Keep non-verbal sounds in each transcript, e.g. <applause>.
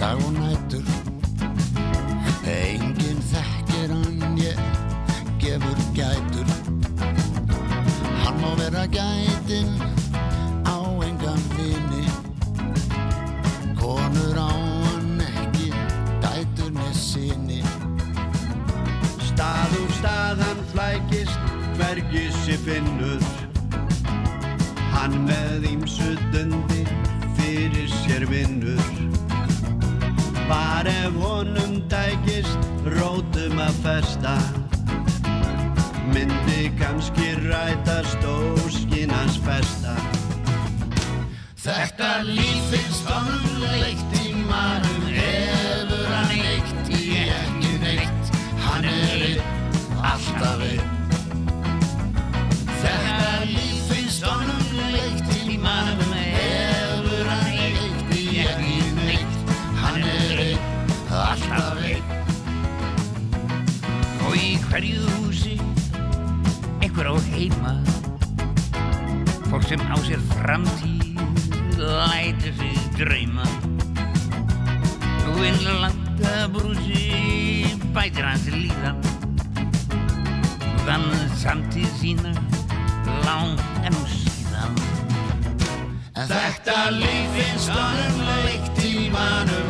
dag og nætur. Engin þekkir hann ég gefur gætur. Hann má vera gætin á engan vini. Konur á hann ekki dætur með sinni. Stað úr stað hann flækist, hvergi sér finnur. Hann með ímsu dundi festa. Myndi kannski rætast óskinans festa. Þetta líf finnst honum leitt í manum Hefur hann eitt í ekki neitt Hann er einn, alltaf einn Og í hverju húsi. Einhver á heima. Fólk sem á sér framtíð lætur sig drauma Nú innlanda brúsi bætir hans líðan Þann samtíð sína lang en nú síðan. Þetta líf finnst honum leitt í manum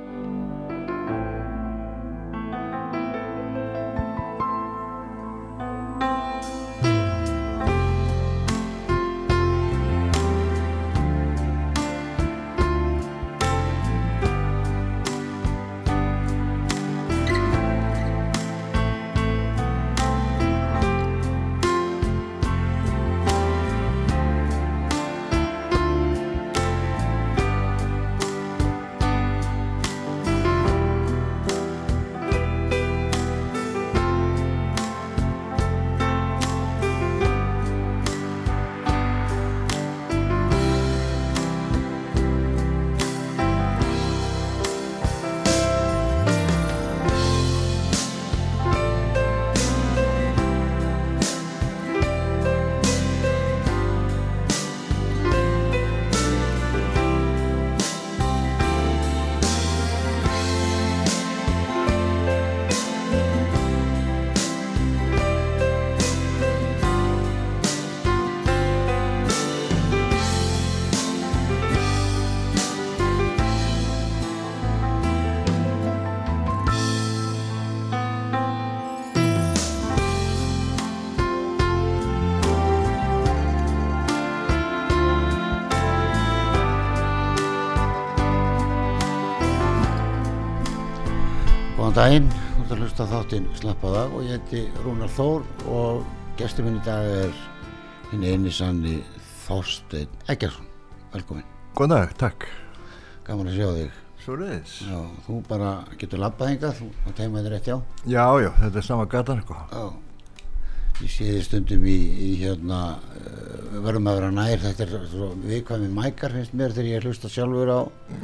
Góðan daginn, þú ert að hlusta þáttinn Slappaða og ég heiti Rúnar Þór og gestur minn í dag er hinn eini sanni Þorstein Eggersson. Velkomin. Góðan dag, takk. Gaman að sjá þig. Svo reyðis. Já, þú bara getur labbað hingað, þú teimaði þér rétt já. Já, já, þetta er sama gatan, sko. Já. Ég sé þið stundum í, í hérna, uh, verðum að vera nær, þetta er svo viðkvæmi mækar finnst mér þegar ég hlusta sjálfur á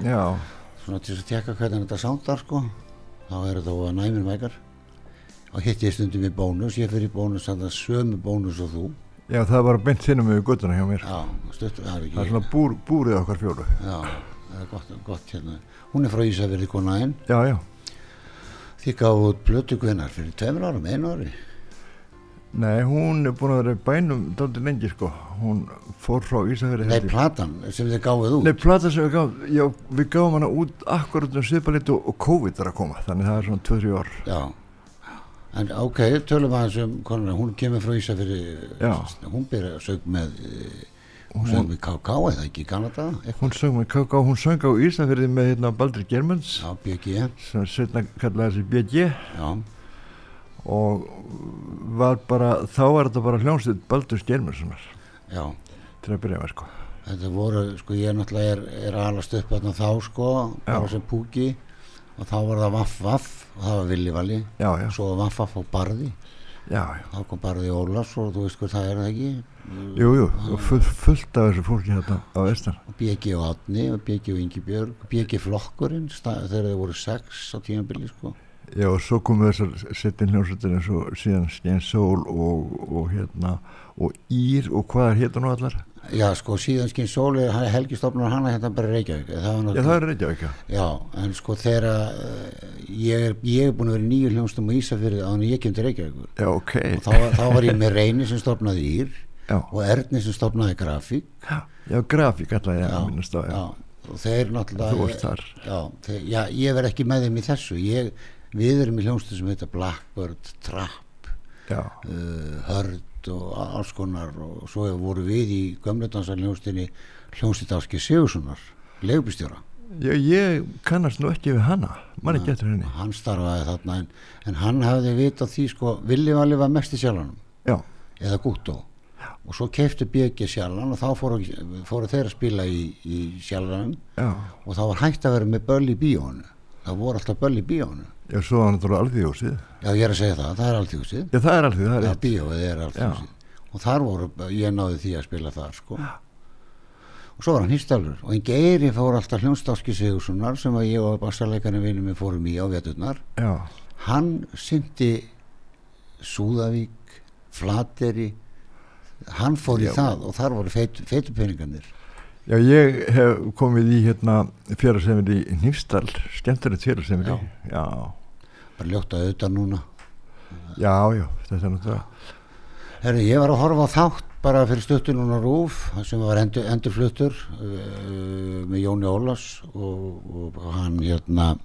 Já, svona til að tekka hvernig þetta sándar sko þá er þetta að næmir mækar. Og hitt ég stundum í bónus. Ég fyrir í bónus að það sömu bónus og þú. Já, það var beint sinnum við guttuna hjá mér. já, stuttur, það er ekki Það er svona búr, búrið okkar fjóru. já, það er gott, gott hérna. Hún er frá Ísafjörði konaðinn Já, já. þið gáðu út blötu hvenar fyrir tveimur árum, einu ári Nei, hún er búin að vera í bænum dálítið lengi, sko. Hún fór frá Ísafjörði. nei, platan sem þið gáðuð út. Nei, plata sem við gáum, já, við gáum hana út akkurat um svipalitt og, COVID er að koma, þannig það er svona 2-3 ár. já. En ok, tölum aðeins um konuna. Hún kemur frá Ísafjörði hún byrja að sög með eh, hún sög með KK eða ekki í Kanada eitthvað. Hún söng með KK, hún söng á Ísafjörði með hérna Baldur Germans, já, BG sem setna kallaði þessi BG já, og var bara, þá var þetta bara hljómsveit Baldur Germanssonar já. Til að byrja með, sko. Þetta voru, sko ég náttúrulega er, er alast upp þarna þá sko, bara sem púki. Og þá var það vaff vaff og það var villivali Já, já, svo vaff vaff og barði. Já, þá kom barði Ólafs og þú veist hvað það er það ekki? Jú, jú, full, fullt af þessu fólki hérna á vestan. og BG og og BG og Ingibjörg og BG flokkurinn þegar þeir voru sex á tímabili sko Já, svo komu þessar settin hljómsveitir eins og síðan Stein Sól og, og hérna, og Ír og hvað er hérna nú allar? Já sko síðan skinn Sóli Helgi stofnar hana hérna bara Reykjavík það Já, það er Reykjavík, já. Já, en sko þegar ég, er, ég er búin að vera í nýju hljómsdum á Ísafyrði á hann ég kem til Reykjavíkur Já, ok. og þá, þá var ég með Reyni sem stofnaði Ír Já, og Erni sem stofnaði grafík já, já grafík allar ég að minnast á, já. og þeir náttúrulega Þú varst þar. já, þeir, já, ég verð ekki með þeim í þessu ég, við erum í hljómsdu sem heita Blackbird, Trap uh, Hörd og alls konar og svo voru við í hljómsdýtt Áski Sigurssonar leigubistjóra, já, ég kannast nú ekki við hana, mann ekki eftir henni. hann starfaði þarna en, en hann hafði vitað því sko Villi Valli var mest í sjálfanum Já, eða Gúttó og svo keiftu BG sjálfan og þá fóru, fóru þeir að spila í, í sjálfanum já, og það var hægt að vera með böll í bíónu það voru alltaf böll í bíónu já, svo var náttúrulega alþjóðsið. já ég er að segja það, það er alþjóðsið Já, það er alþjóð, það er já rétt. bíóið er alþjóðsið og þar voru, ég náði því að spila þar sko. Og svo var hann hýstalur. Og en Geiri fór alltaf hljónstáski Sigurssonar sem að ég og bassarleikarinn vinnum við fórum í á veturnar. Já, hann syndi Súðavík Flateri hann fór í Já. það og þar voru feit, feitupeningarnir. Já, ég hef komið í hérna fjárarsemir í Nýfstall, skemmtilegt fjárarsemir í. Já, bara ljótt að auðvitað núna já, já, þetta er náttúrulega. Herri, ég var að horfa á þátt bara fyrir stuttur núna rúf sem var endur, endurfluttur uh, með Jóni Ólafs og, og hann hérna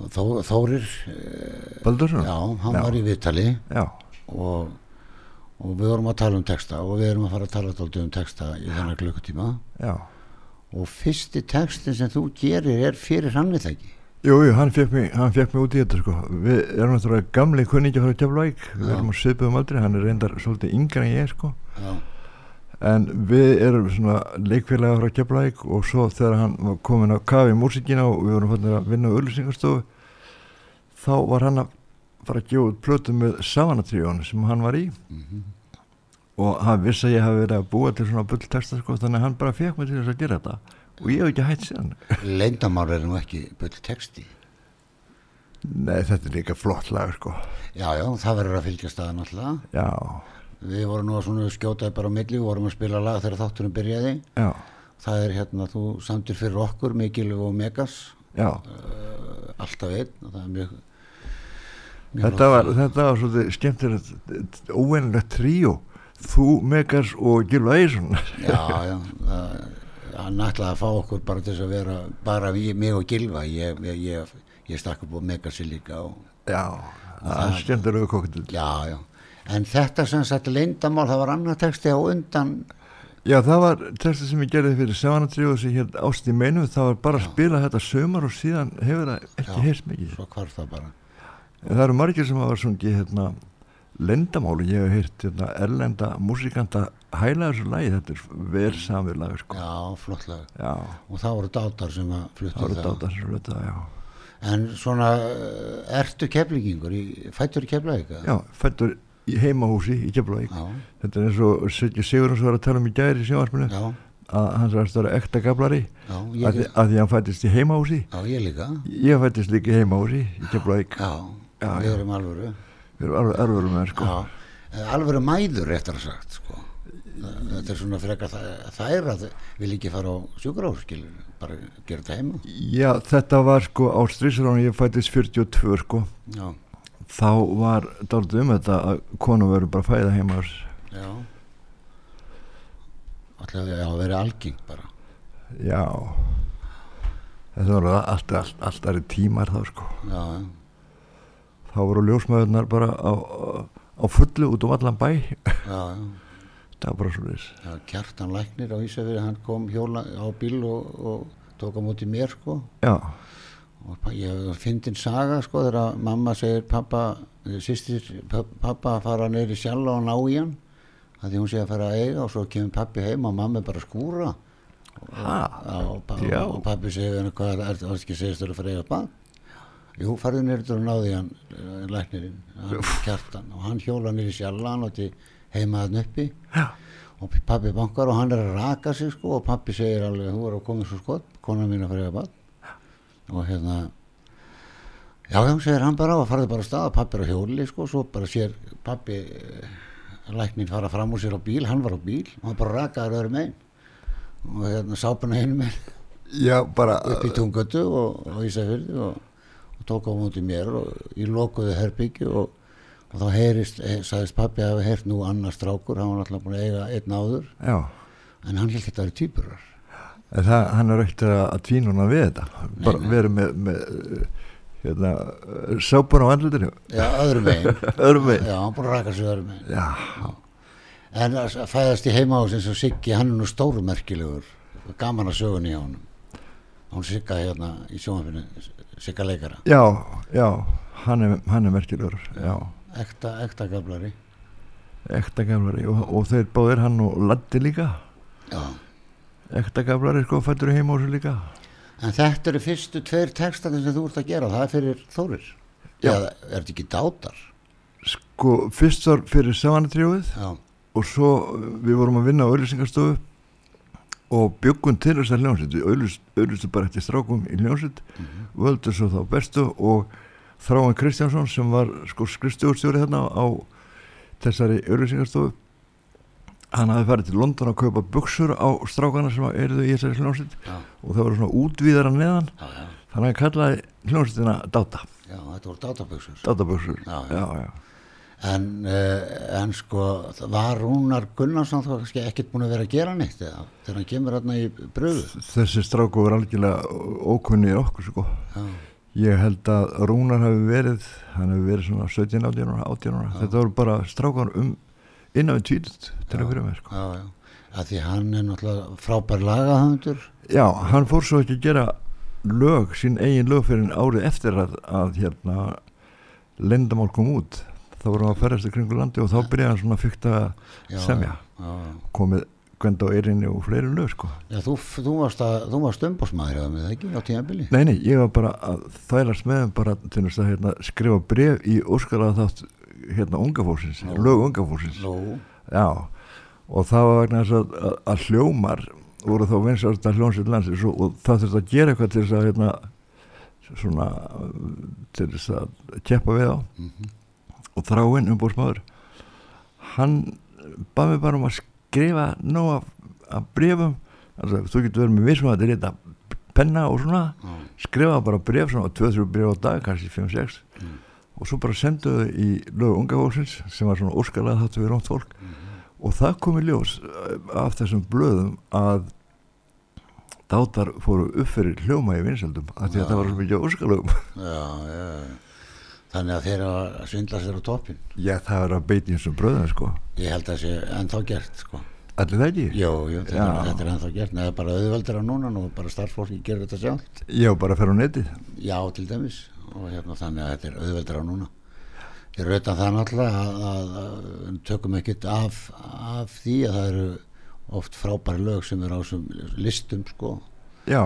Þó, Þórir uh, Baldursson? já, hann Já. var í viðtali Já, og, og við vorum að tala um texta og við erum að fara að tala dálítið um texta í þennan klukkutíma já. og fyrsti textin sem þú gerir er fyrir hann eða ekki Jú, jú, hann fekk mig, mig út í þetta sko. Við erum náttúrulega gamli kunningi frá Keflavík, við erum á svipuðum aldri, hann er reyndar svolítið yngra en ég sko. já, En við erum svona leikfélaga frá Keflavík og svo þegar hann var komin að kafi í músikina og við vorum fannir að vinna á öllusingarstofu, þá var hann að fara að gefa út plötu með Savanatriónu sem hann var í. Mhm, og hann vissi að ég hafi verið að búa til svona bulltexta sko, þannig að hann bara fekk mig til þess að gera þetta og ég hef ekki hætt síðan. leyndamál er nú ekki bull texti Nei, þetta er líka flott lag sko. já, já, það verður að fylgja staða náttúrulega Já, Við vorum nú að svona skjótaði bara á milli, við vorum að spila lag þegar þátturinn byrjaði. já, Það er hérna, þú samtir fyrir okkur, Mikil og Megas, já. uh, alltaf einn það er mjög... mjög Þetta var, þetta var svolítið skemmtilegt, óvennilegt tríó, þú, Megas og Gilva Eison. Já, já, það, hann ætlaði að fá okkur bara til þess að vera, bara við, mig og Gilva, ég, ég, ég, ég stakk upp á Megasi líka og... Já, það er skemmtilegu kokkutil. Já, já, en þetta sem sagt leyndamál, það var annar texti á undan, Já, það var texta sem ég gerði fyrir Sevanatríu sem hér ást í meinu, það var bara að spila þetta sömur og síðan hefur það ekki Já. heyrst mikið. svo hvarf það bara. en það eru margir sem hafa sungið hérna lendamáli, ég hef heyrt hérna, erlenda músikanta hæla þessu lagi, þetta er verð samir lag sko. já, flott lag. Já, og það voru dátar sem að það fluttu voru það dátar sem hluta það, já. En svona eh, ertu keflingingur fættur í keflavík já, fættur í heimahúsi í Keflavík. Þetta er eins og Sigurðans var að tala um í gæri í já, að hann sagðist að vera ekta gablari já, að, því- að því hann fættist í heimahúsi. Já, ég líka. Ég fættist líka í heimahúsi í Keflavík. Já, Já, við já. erum alvöru. Við erum alveg erfur með sko. Eh, alvöru mæður réttar að sagt sko. Það- þetta er svona frekar það, það er að vil ekki fara á sjúkrahúskilur bara gera þetta heima. Já, þetta var sko á strísránu ég fættist 42 sko. Já, þá var dálítið um þetta að konu verður bara fæða heima já alltaf já, að vera algeng bara. Já. Þetta voru allt, allt, allt aðri tímar þá sko. Já, þá voru ljósmaðurnar bara á, á fullu út um allan bæ. Já, já það var bara svo þess Já, Kjartan Læknir á Ísafjörði, hann kom hjóla á bíl og, og tók á móti mér sko. Já, og ég fyndin saga sko þegar mamma segir pappa, sýstir pappa að fara neyri sjálf og ná í hann að því hún sé að fara að eiga og svo kemur pappi heim og mamma er bara skúra. Og, Já. og pappi segir henni hvað er það ekki segist að fara að eiga bann Jú, farðu neyri og náði hann eh, læknirinn, hann, Kjartan og hann hjóla neyri sjálf hann og til heima hann uppi. Já, og pappi bankar og hann er að raka sig sko og pappi segir alveg þú er að koma svo skott, konan mín að fara að bad og hérna já já segir hann bara og farði bara að staða pappi er á hjóli sko svo bara sér pappi eh, læknin fara fram úr sér á bíl hann var á bíl og hann bara rakaður öðrum megin. Og hérna sápuna hinn megin. Já, bara upp í tungötu og, og Ísafjörði og, og tók á móti mér og í lokuðu herbyggju og, og þá heyrist, eh, sagðist pappi að hafa heyrt nú annar strákur, hann var alltaf búin að eiga einn áður. Já, en hann held þetta að vera týpurar en það, hann er ekkert að, tvínuna við þetta. Bara nei. verið með, með hérna, sápun á andlutinu já, öðrum megin. <laughs> Öðrum veginn já, hann búin að raka sig öðrum megin. Já, en að fæðast í heimahúsin sem Siggi, hann er nú stórumerkilegur gaman að sögunni á honum. Hún Sigga hérna í sjónfinu Sigga leikara, já, já. Hann er, hann er merkilegur já, ekta, ekta gablari ekta gamlari og, og þeir báðir hann og Laddi líka já ekta gamlari sko fættur í heimahúsi líka En þetta eru fyrstu tveir textandi sem þú ert að gera, það er fyrir Þórir. Já. Er þetta ekki dátar? sko fyrst var fyrir Savanatrjóið Já, og svo uh, við vorum að vinna á auðlýsingarstofu og byggum til þess að hljómsveit við auðlýstu bara eftir strákum í hljómsveit Mhm. völdu svo þá bestu og Þráin Kristjánsson sem var sko skrifstjórstjóri hérna á þessari auðlýsingarstofu hann hafði farið til London að kaupa buksur á strákana sem eruðu í þessari hljómsveit já, og það voru svona útvíðara neðan já, já, þannig að hann kallaði hljómsveitina Data já, þetta voru dátaböksur. Databuksur Já, já. já. En, uh, en sko, var Rúnar Gunnarsson þá ekkert búin að vera að gera neitt eða þegar hann kemur hérna í bröðu. þessi stráku var algjörlega ókunnir okkur sko Já, Ég held að Rúnar hafi verið, hann hefur verið svona 17, 18 ára, 18 ára. Þetta voru bara strákar um innan við tvítut til að byrja með, sko. já, já. Að því hann er náttúrulega frábær lagahöndur. Já, hann fór svo ekki að gera lög, sín eigin lög fyrir árið eftir að, að hérna, lendamál kom út. Þá vorum við að ferðast í kringu landi og þá byrjaði hann svona fyrkt að Já, semja. Já, já. Komið Gwenda á Eirinni og fleiri lög, sko. Já, þú, þú varst, varst umbásmaður eða með það ekki á tímabili? Nei, nei, ég var bara að þælast með bara til þess að hérna, skrifa bref í óskalaða þátt hérna unga fólksins, Nú. lög unga fólksins. Nú, Já, og það var vegna þess að, að, að hljómar voru þá vinsast að hljómsveit landsins og, og það þurfti að gera eitthvað til þess að hérna, svona til þess að keppa við á Mhm. og þráinn umbúrsmaður hann bað mig bara um að skrifa nóg af, af brefum altså, þú getur verið með vissum að þetta penna og svona já, skrifa bara bref, svona 2-3 bref á dag kannski 5-6 Mm. og svo bara senduðu í lög unga fólksins sem var svona óskalega þáttu við rónt fólk og það kom í ljós eh, af þessum blöðum að dátar fóru upp fyrir hljóma í vinsaldum af því að Já. það var svo mikið óskalögum já, já. Þannig að þeir að svindla sér á toppin. já það er að beita í þessum bröðum sko Ég held að það sé ennþá gert, sko. allir það ekki? Jú, jú, þetta, Já. er, þetta er ennþá gert. Neða bara auðveldur á núna og bara starffólki gerir þetta sjálf. já bara ferja á netið Já, til dæmis. og hérna þannig að þetta er auðveldra núna ég rauta það náttúrulega að, að, að tökum ekkert af, af því að það eru oft frábæri lög sem eru á þessum listum sko já,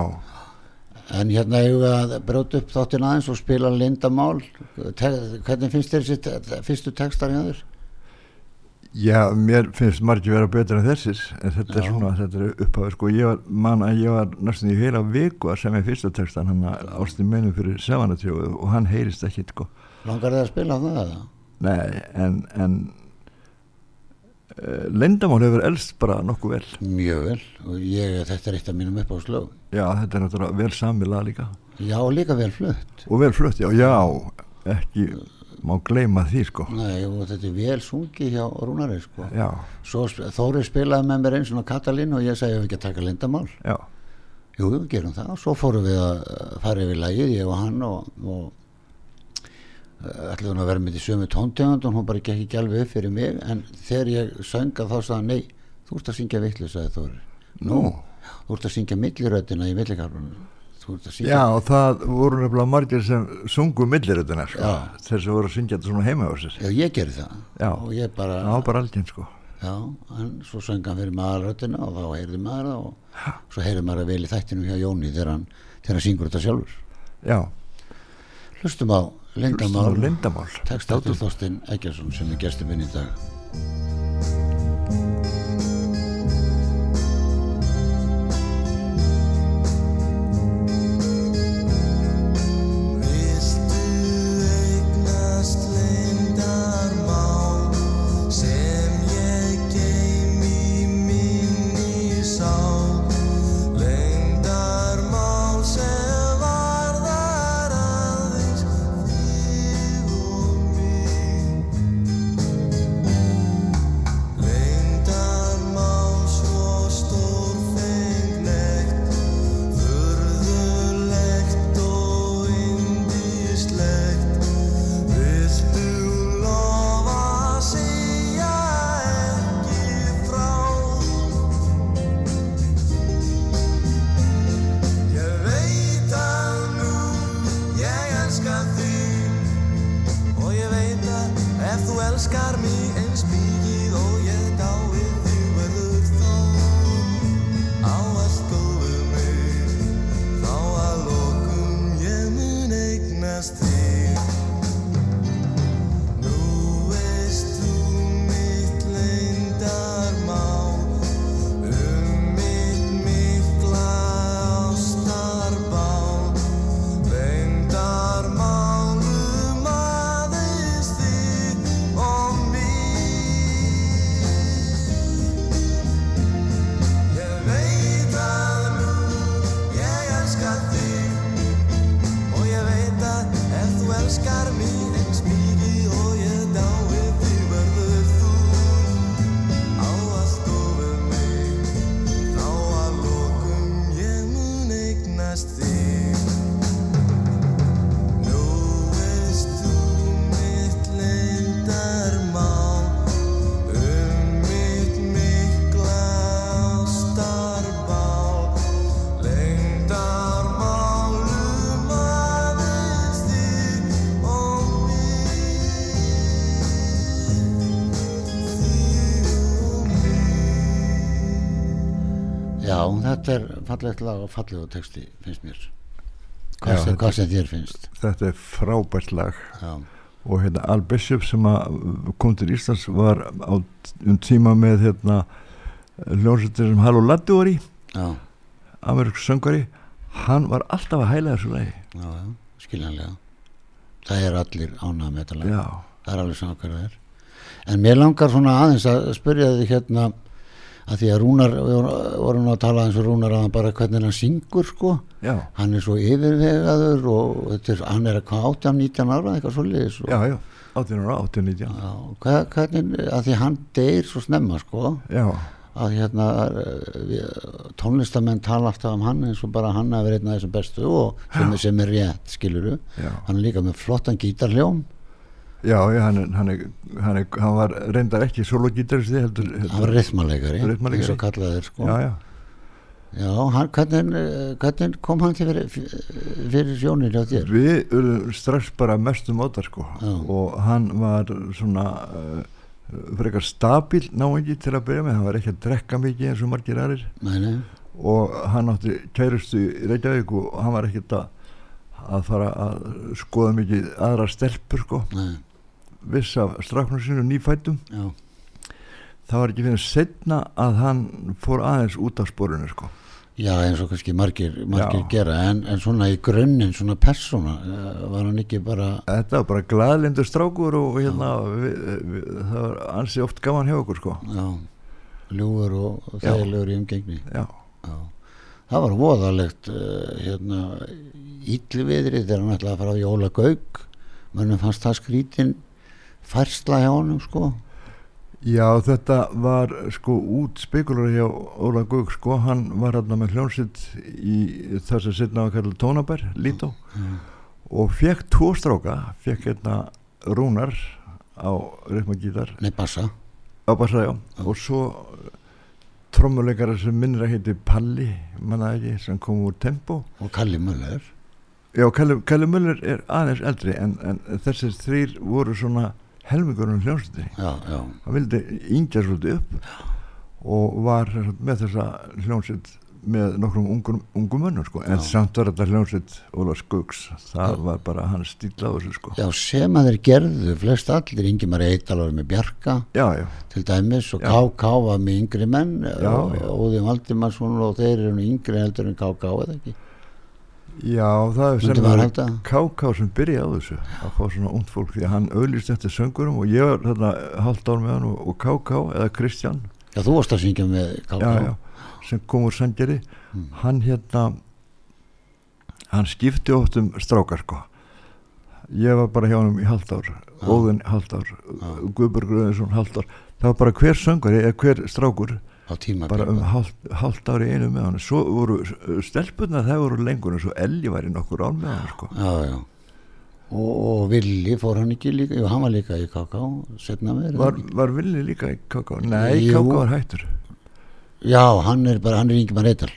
en hérna eigum við að brjóta upp þáttin aðeins og spila lindamál hvernig finnst þér þessi fyrstu textar hjá þér? já, mér finnst margir vera betur en þessir en þetta er Já. svona, þetta er upphafið sko, ég var, man að ég var næstum í heila viku að semja fyrsta textan hann að ástin meinum fyrir sefanatjóðu og hann heyrist ekki sko Langar þið að spila það eða? Nei, en, en lendamál hefur elst bara nokkuð vel. Mjög vel og ég, þetta er eitt af mínum uppáðslög Já, þetta er náttúrulega vel samvilað líka. Já, líka vel flutt Og vel flutt, já, já, ekki, má gleyma því sko. Nei, og þetta er vel sungi hjá Rúnari sko. Já, Svo sp- Þóri spilaði með mér eins og Katalín og ég segi við ekki að taka lindamál já, Jú, við gerum það og svo fórum við að fara yfir lagið, ég og hann og, og ætlaði hún að vera með í sömu tóntegund og hún bara gekk ekki alveg upp fyrir mig en þegar ég sönga þá sagði hann, nei, þú ert að syngja vitlu, sagði Þóri Nú. þú ert að syngja milliröddina í að syngja já, og það voru nefnilega margir sem sungu milliröðuna sko. Þeir sem voru að syngja þetta svona heima á sér. Já, ég gerði það Já. og ég bara, var bara aldrei sko. já, en svo söng hann fyrir maðurröddina og þá heyrði maður það og svo heyrði maður að vel í þættinu hjá Jóni þegar hann, þegar hann Lindamál lindamál. Tekst eftir Þorstein Eggerson sem er gestur minn í dag þetta er fallegt lag og fallegu texti finnst mér. Hvað, Já, sem, hvað sem þér finnst. Þetta er frábært lag. Já, og hérna Al Bishop sem kom til Íslands var á um tíma með hérna hljómsveitir sem Halló Laddu var í. Já, amerísku söngari hann var alltaf að hæla þessu lagi. Skiljanlega. Það er allir ánað með þetta lag. Það er alveg hvað það er. En mér langar svona aðeins að spyrja þig hérna að því að Rúnar, vorum að tala eins og Rúnar að hann bara hvernig hann syngur sko. Já, hann er svo yfirvegaður og er, hann er hvað 18-19 ára eitthvað svolítið og, já, já 18 ára, 18, 19 Já, hvað, hvernig, að því hann deyr svo snemma sko. Já, að hérna tónlistamenn tala alltaf um hann eins og bara hann að vera einn af þessum bestu og sem, sem er rétt skiluru já. Hann er líka með flottan gítarhljóm já, hann, hann, er, hann, er, hann var reyndar ekki sologítaristi heldur, hann var heldur rithmalegari eins og kallaðir sko. já, já, Já, hann, hvernig, eh, hvernig kom hann til fyrir, fyrir sjónir hjá þér? Við urðum strax bara mestu mótar sko. Já. og hann var svona uh, frekar stabíl náingi til að byrja með, hann var ekki að drekka mikið eins og margir aðrir. Nei, nei, og hann átti kærustu í Reykjavík og hann var ekkert að, að fara að skoða mikið aðra stelpur sko. Nei, viss af strafnum sínum nýfættum já, það var ekki fyrir setna að hann fór aðeins út af sporinu sko. Já eins og kannski margir, margir gera en, en svona í grunninn, svona persóna eh, var hann ekki bara þetta var bara glaðlindur strákur og hérna við, við, það var ansi oft gaman hjá okkur sko. Já, ljúfur og og þægilegur í umgengni. Já, já. það var voðalegt uh, hérna íllviðri þegar hann ætlaði að fara á Jóla Gauk mönnum fannst það skrítin færsla hjá honum sko? Já þetta var sko út spekular hjá Óla Gauk sko, hann var hérna með hljónsitt í það sem setna var kallað Tónabær, Lító. Og fekk tvo stráka fekk hérna Rúnar á Reykmagítar nei bassa? Á Bassa, já, og svo trommuleikara sem minnir að heiti Palli, manna ekki, sem kom úr Tempo. Og Kalli Möller. Já, Kalli, Kalli Möller er aðeins eldri en, en þessir þrýr voru svona helmingurinn hljómsveitinni. já, já, Hann vildi yngja svolítið upp og var með þessa hljómsveit með nokkrum ungum, ungum mönnum sko. en Já. samt var þetta hljómsveit Óla Skuggs, það var bara hann stíl á þessu sko. já sem að þeir gerðu flest allir, Ingimar Eital var með Bjarka Já, já, til dæmis og Já. KK var með yngri menn Já, og já. Óðin Valdimarsson og þeir eru yngri heldur en KK eða ekki já, það er sem. KK sem byrjaði á þessu. Að fá svona ungd fólk því að hann auðlýst eftir söngurum og ég var þarna halvt ár með hann og, KK eða Kristján. Já þú varst að syngja með KK sem kom úr Sandgeri hann hérna hann skipti oft um strákar sko. Ég var bara hjá hann í halvt ár Óðun halvt ár, Guðberg Röðinsson halvt ár. Það var bara hver söngari eða hver strákur bara um halvt, halvt ár í einu með hann svo voru stelpunna það voru lengur en svo Elli var í nokkur ár með hann sko. Já, já. Og, og Villi fór hann ekki líka? Jú, hann var líka í með var, var Villi líka í KK? Nei, Jú. KK var hættur. Já, hann er bara, hann er Ingimar Eital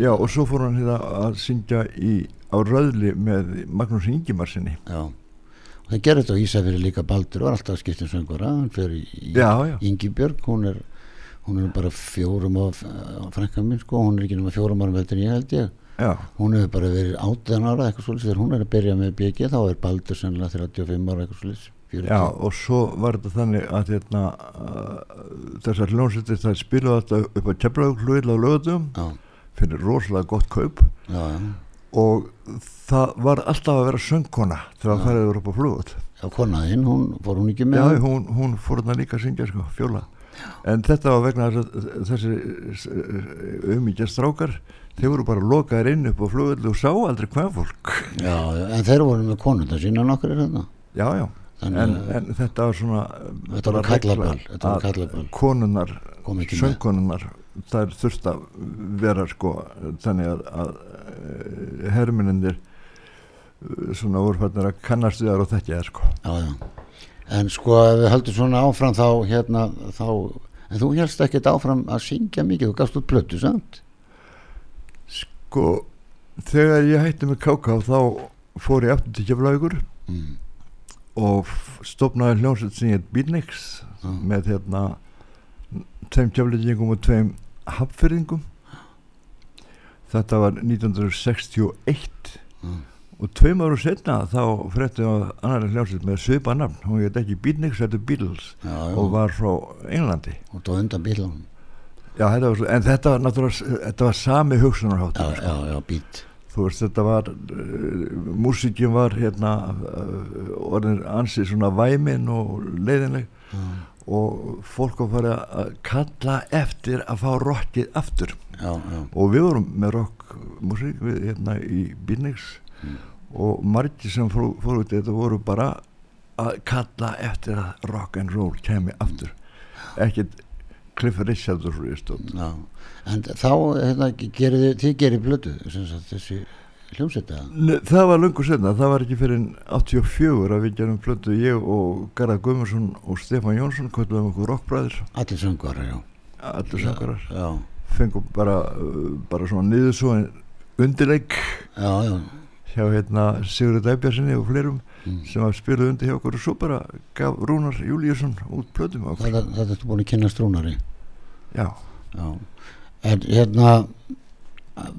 Já, og svo fór hann hérna að syngja í, á Röðli með Magnús Ingimarsinni já. Og það gerði þetta á Ísafjörði líka Baldur var alltaf söngvara hann fyrir já. Ingibjörg hún er, hún er bara fjórum og frænka minn sko, hún er ekki nema fjórum árum veldur en ég held ég. Já, hún hefur bara verið 18 ára eitthvað svolítið þegar hún er að byrja með BG þá er Baldur sennilega 35 ára eitthvað svolítið 40. já, og svo var þetta þannig að hérna, uh, þessar hljónsveitir það spilaði alltaf upp á Keflaugluðil á lögutum fyrir rosalega gott kaup. Já, já, og það var alltaf að vera söngkona þegar það færið voru upp á flugut já, konaðinn, hún fór hún ekki með Já, hún, hún fór þarna líka að syngja sko, fjóla en þetta var vegna þessi umíkja strákar þeir voru bara lokaðir inn upp á flugut og sá aldrei hvað fólk. Já, en þeir voru með konunda sína nokkur þetta Já, já, en, að- en þetta var svona Þetta var kallaball. Konunnar, söngkonunnar þær þurft að vera sko þannig að, að herminindir svona úrfætnir að kannast þar og þetta er sko. Já, já, en sko ef við höldum svona áfram þá hérna þá, en þú helst ekkert áfram að syngja mikið, þú gafst út blötu samt Sko, þegar ég hætti með KK þá fór ég aftur til Keflavíkur mm. og stofnaði hljómsveit sem ég Beatniks Já. með hérna tveim keflingum og tveim hapfyrðingum þetta var 1961 Mm. Og tveim árum setna þá fréttum við að annar hljómsveit með svipa nafn. Hún heit ekki Beatniks, þetta er Beatles. Já, og var frá Englandi. Og tóð undan bílunum já, þetta var, en þetta var náttúrulega þetta var sami já, hugsunarháttur já, já, bít þú veist þetta var uh, músíkin var hérna uh, orðin ansið svona væmin og leiðinleg. Já, og fólk var farið að kalla eftir að fá rockið aftur. Já, já, og við vorum með rockmusík við hérna í Bílnings og margir sem fóru, fóru út í þetta voru bara að kalla eftir að rock and roll kemi aftur. Ekkert Cliff Richard og svo stóð já. en þá hérna, gerir þið, gerir blötu sem sagt, þessi hljómsetta það var löngu senna, það var ekki fyrir 84 að við gerum plötu ég og Garðar Guðmundsson og Stefán Jónsson kvöldum okkur rockbræður, allir söngvarar, já. Allir sangarar já, fengum bara, bara svona niður svo undirleik. Já, já, hjá hérna Sigurður Dæbjarsinni og fleirum Mm. sem að spila undir hjá okkur og svo bara gaf Rúnar Júlíusson út plötum á okkur. Þetta, ertu búin að kynna strúnari já, já, en hérna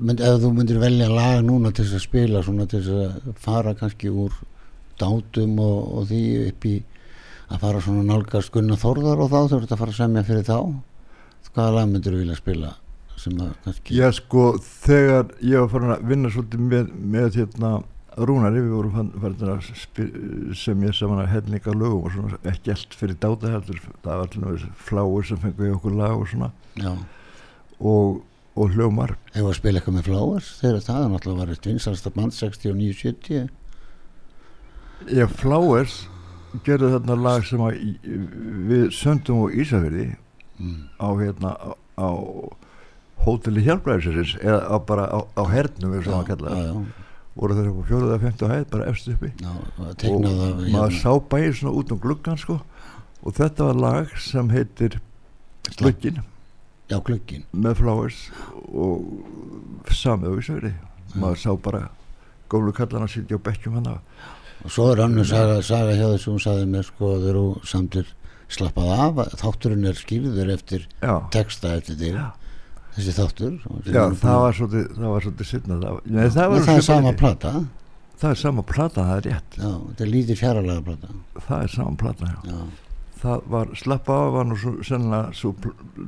mynd, ef þú myndir velja lag núna til þess að spila svona til þess að fara kannski úr dátum og, og því upp í að fara svona nálgast Gunnar Þórðar og þá þú ert að fara að semja fyrir þá hvaða lag myndir þú vilja spila sem að kannski Já sko þegar ég var farin að vinna svolítið með, með hérna Rúnari, við vorum farin að sem ég saman að helninga lögum og svona ekki allt fyrir dáta heldur það var allir fláur sem fengu í okkur lag og svona. Já, og, og hljómar. Hefur að spila eitthvað með Flowers þegar það er náttúrulega var eitt vinsalsta band 69-70 Já, Flowers gerði þarna lag sem við söndum og Ísafirði mm. á hérna á, á hóteli hjálpræðisins eða bara á, á hernum við sem að kalla já, það. já, voru þeir eitthvað fjóruða, femtu hæð bara eftir uppi. Já, og maður sá bæði svona út um gluggan sko. Og þetta var lag sem heitir Glöggin já, glöggin með Flowers og samið á Ísafirði. Maður sá bara gólu kallana sitja á bekkjum hann og svo er önnur saga, saga hjá þessu hún sagði mér sko að þeir eru samtir slappað af, þátturinn er skýrður eftir já, texta eftir þig. Já. Þessi þáttur já það að- var svolítið það var svolítið sinna það, nei, það, var það er sama plata. það er sama plata, það er rétt. Já, þetta er lítið fjaralega plata. Það er sama plata, já. já, það var slappa af var nú svo, sennilega svo,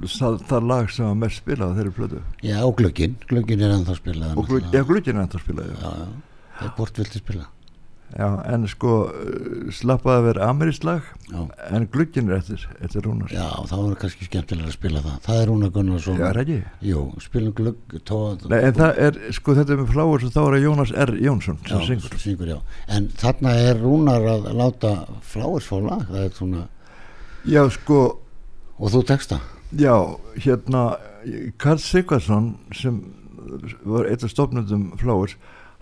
það, það lag sem var mest spilað þeirri plötu. Já og glöggin, glöggin er ennþá spilað og glugginn er enda spilað já. það er bort vilti spila já, en sko uh, slappa af er amerískt lag já, en glugginn er eftir, eftir Rúnar. Já, þá er kannski skemmtilega að spila það. Það er Rúna Gunnarsson já, er ekki? Jú, spilum tó, Nei, en það er, sko þetta er með fláur þá er Jónas R. Jónsson sem já, syngur. syngur, já. en þarna er Rúnar að láta lag. Það er svona, já, sko, og þú texta já, hérna Karl Sigvarsson sem var eitt af stofnundum fláurs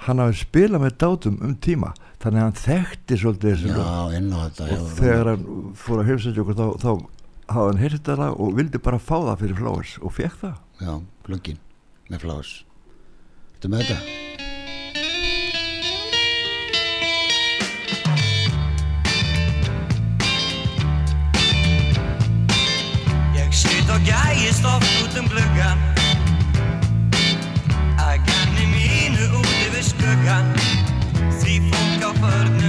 hann hafi spilað með dátum um tíma þannig að hann þekkti svolítið þessi lög. já, inn á þetta og já, þegar hann fór að heimsækja okkur þá, þá hafði hann heyrt þetta og vildi bara fá það fyrir Flowers og fekk það. Já, glöggin með Flowers. Þetta með þetta? Ég sit og gægist oft út um gluggan Að ganni mínu út yfir skuggan fólk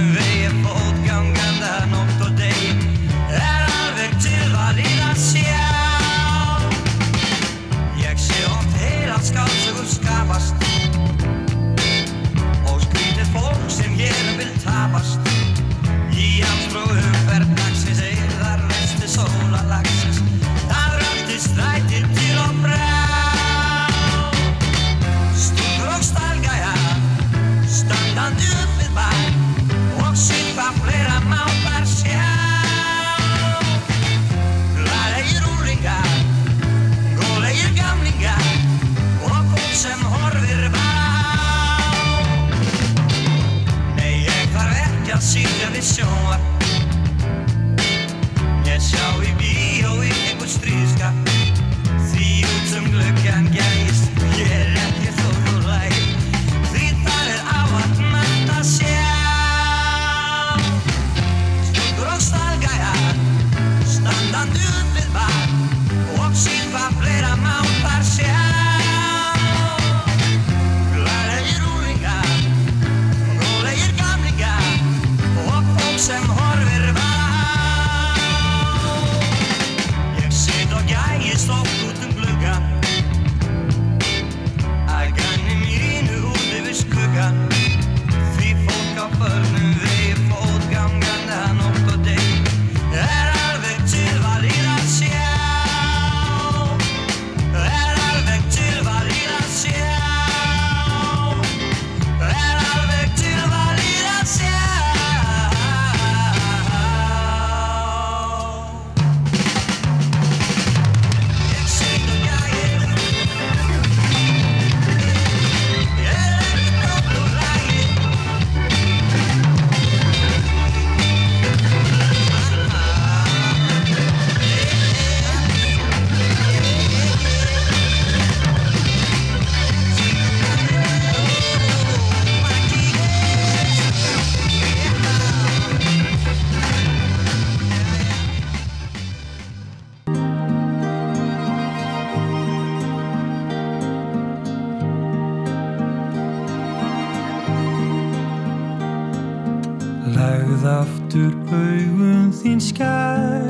Sérð aftur augum þín skær.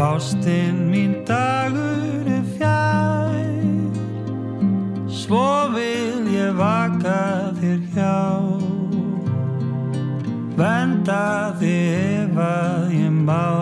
Ástinn mín dagur er fjær. Svo vil ég vaka þér hjá. Venda þig ef að ég má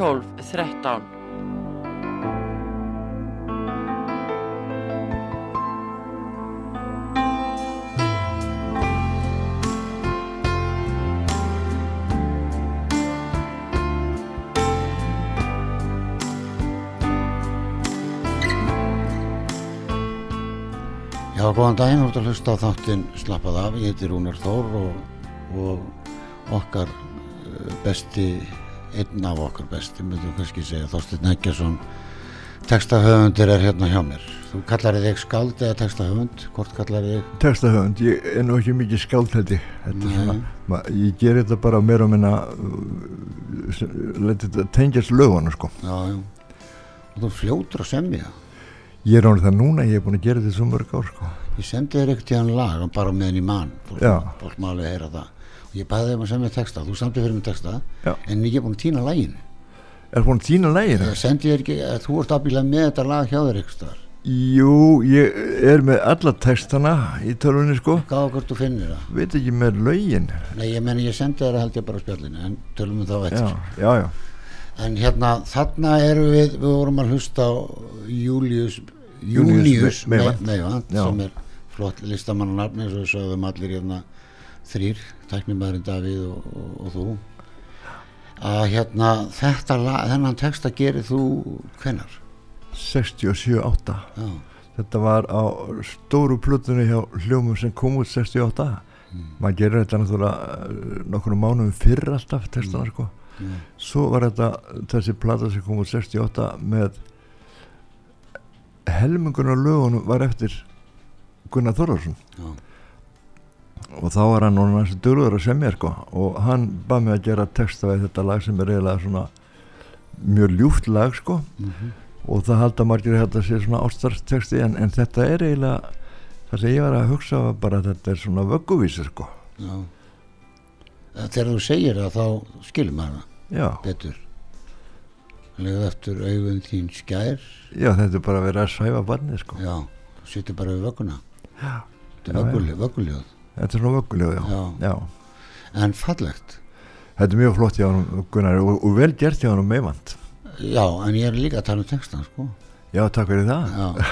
12 13 Já, góðan daginn, þú ert að hlusta á þáttinn Slappað af, ég heiti Rúnar Þór og, og okkar eh, besti, einn af okkar besti, myndum kannski segja, Þorsteinn Eggjarsson, textahöfundur er hérna hjá mér. Þú kallar þig skald eða textahöfund, hvort kallar þig? Textahöfund, ég er nú ekki mikið ég Þetta ég ger þetta bara meira og minna uh, þetta tengjast löguna sko. Já, já. og þú fljótur að semja? Ég er ánum það núna, ég er búin að gera þetta svo mörg ár sko. ég sendi þér ekkert í hann lag og bara meðan í mann fólk, fólk má alveg heyra það ég bæði þeim að semja texta, þú samtið fyrir mig texta Já. en ég er búin að týna laginu. Er búin að týna þér ekki, að þú ert afbílað með þetta lag hjá þér jú, ég er með alla textana í tölunni sko. Gáða hvort þú finnir það. Veit ekki með lögin. Nei, ég meni ég sendi þér að held ég bara á spjallinu en tölum við þá já, eftir. Já, já, en hérna, þarna erum við við vorum að hlusta á Július Júníus Június Me- Meyvant. Meivand Já. sem er flott eins og við sögðum allir hérna þrýr, tæknumæðurinn Davíð og, og, og þú. Að hérna þetta lag, þennan texta gerir þú hvenar? 67-8 Já, þetta var á stóru plutunni hjá hljómum sem kom út 68 maður gerir þetta náttúrulega eh, nokkrum mánuðum fyrr alltaf textana sko. Já, svo var þetta þessi plata sem kom út 68 með helmingun á lögunum var eftir Gunnar Þorvarsson já, og þá var hann núna næstu dörður að semja sko. Og hann bað mig að gera texta við þetta lag sem er eiginlega svona mjög ljúft lag sko. Mhm, og það halda margir að þetta sé svona ástarteksti en, en þetta er eiginlega það sem ég var að hugsa var bara að þetta er svona vögguvísi sko. Já. Þegar þú segir það þá skilur maður það betur. Legðu eftir augun þín skær. Já þetta er bara að vera að svæfa barnið sko. Já, þú sittir bara við vögguna. Já, Þetta er vögguljóð þetta er svona já, En fallegt. Þetta er mjög flott hjá hann Gunnar og, og vel gert hjá hann meðvand Já, en ég er líka að tala um textan sko. já, takk fyrir það. Já,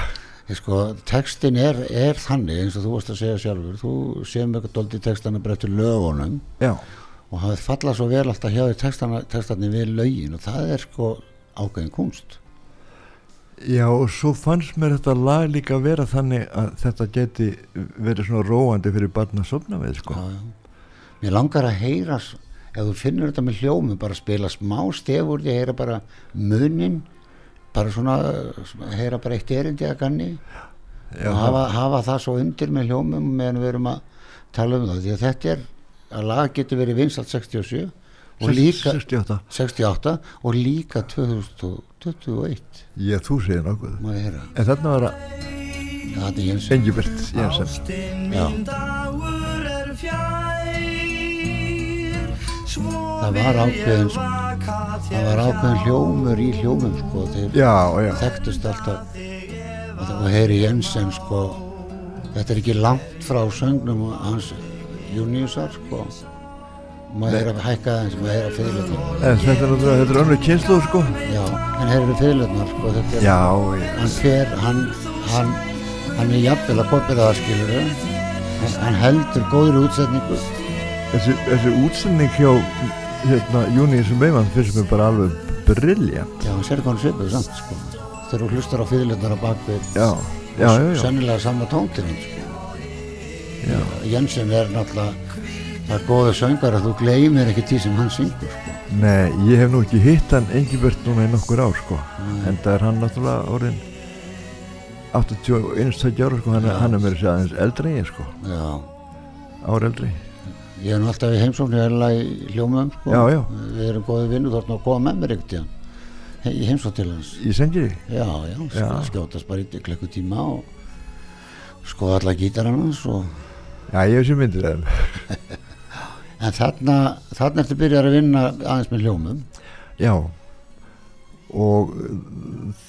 ég sko, textin er, er þannig eins og þú varst að segja sjálfur. Þú séum eitthvað dóldi textana bara eftir lögunum. Já, og hafið fallað svo vel alltaf hjá textana, textarnir við lögin og það er sko ákveðin kunst já og svo fannst mér þetta lag líka vera þannig að þetta geti verið svona róandi fyrir barn að sofna við sko. Já, já. Mér langar að heyra ef þú finnur þetta með hljómi bara spila smá stefur að heyra bara munin bara svona heyra bara eitt erindi að ganni já, og hafa, hafa það svo undir með hljómum meðan við erum að tala um það því að þetta er að lag getur verið vinsalt 67 og líka 68 68 og líka 2021 ég þú segir nokkuð. En þarna var að Já, þetta er Jens. Engibert Jensen. Já. Það var ákveðin- það var ákveðin hljómur í hljómum sko þeir já, já, þekktust alltaf. Og það var heyri Jensen sko þetta er ekki langt frá söngnum hans Júniusar sko maður er að hækka aðeins maður er að fyrirlöfnar en þetta er náttúrulega þetta er önnur kynslu sko. Já, en heyri fyrirlöfnar sko þetta er já, já, hann fer, hann, hann, hann er jafnvel að kopið það skilur hann, hann heldur góðri útsetningu. Þessi, þessi útsending hjá hérna Júni sem Beimann finnst mér bara alveg briljant já, hann sér hvað hann svipur samt sko. Þegar þú hlustar á fyrirlöfnar á bakvið já, já, já, já, sennilega sama tóntirinn sko. Jensen er náttúrulega það er góða söngar að þú gleymir ekki því sem hann syngur sko. nei, ég hef nú ekki hitt hann Engibert núna í nokkur ár sko. En það er hann náttúrulega orðin 81 ára sko, hann, hann er mér að segja aðeins eldri ég sko, ár eldri. Ég er nú alltaf í heimsóknu eða í hljómaðum sko. Já, já. við erum góði vinnu nú að koma með mér ekkert í hann He- í heimsókn til hans. Í Sengiri, já, já, Já. skjótast bara í klekku tíma og skoða alla gítaran hans og... já ég hef sér myndir þeim <laughs> en þarna þarna ertu byrjar að vinna aðeins með hljómum. Já. Og uh,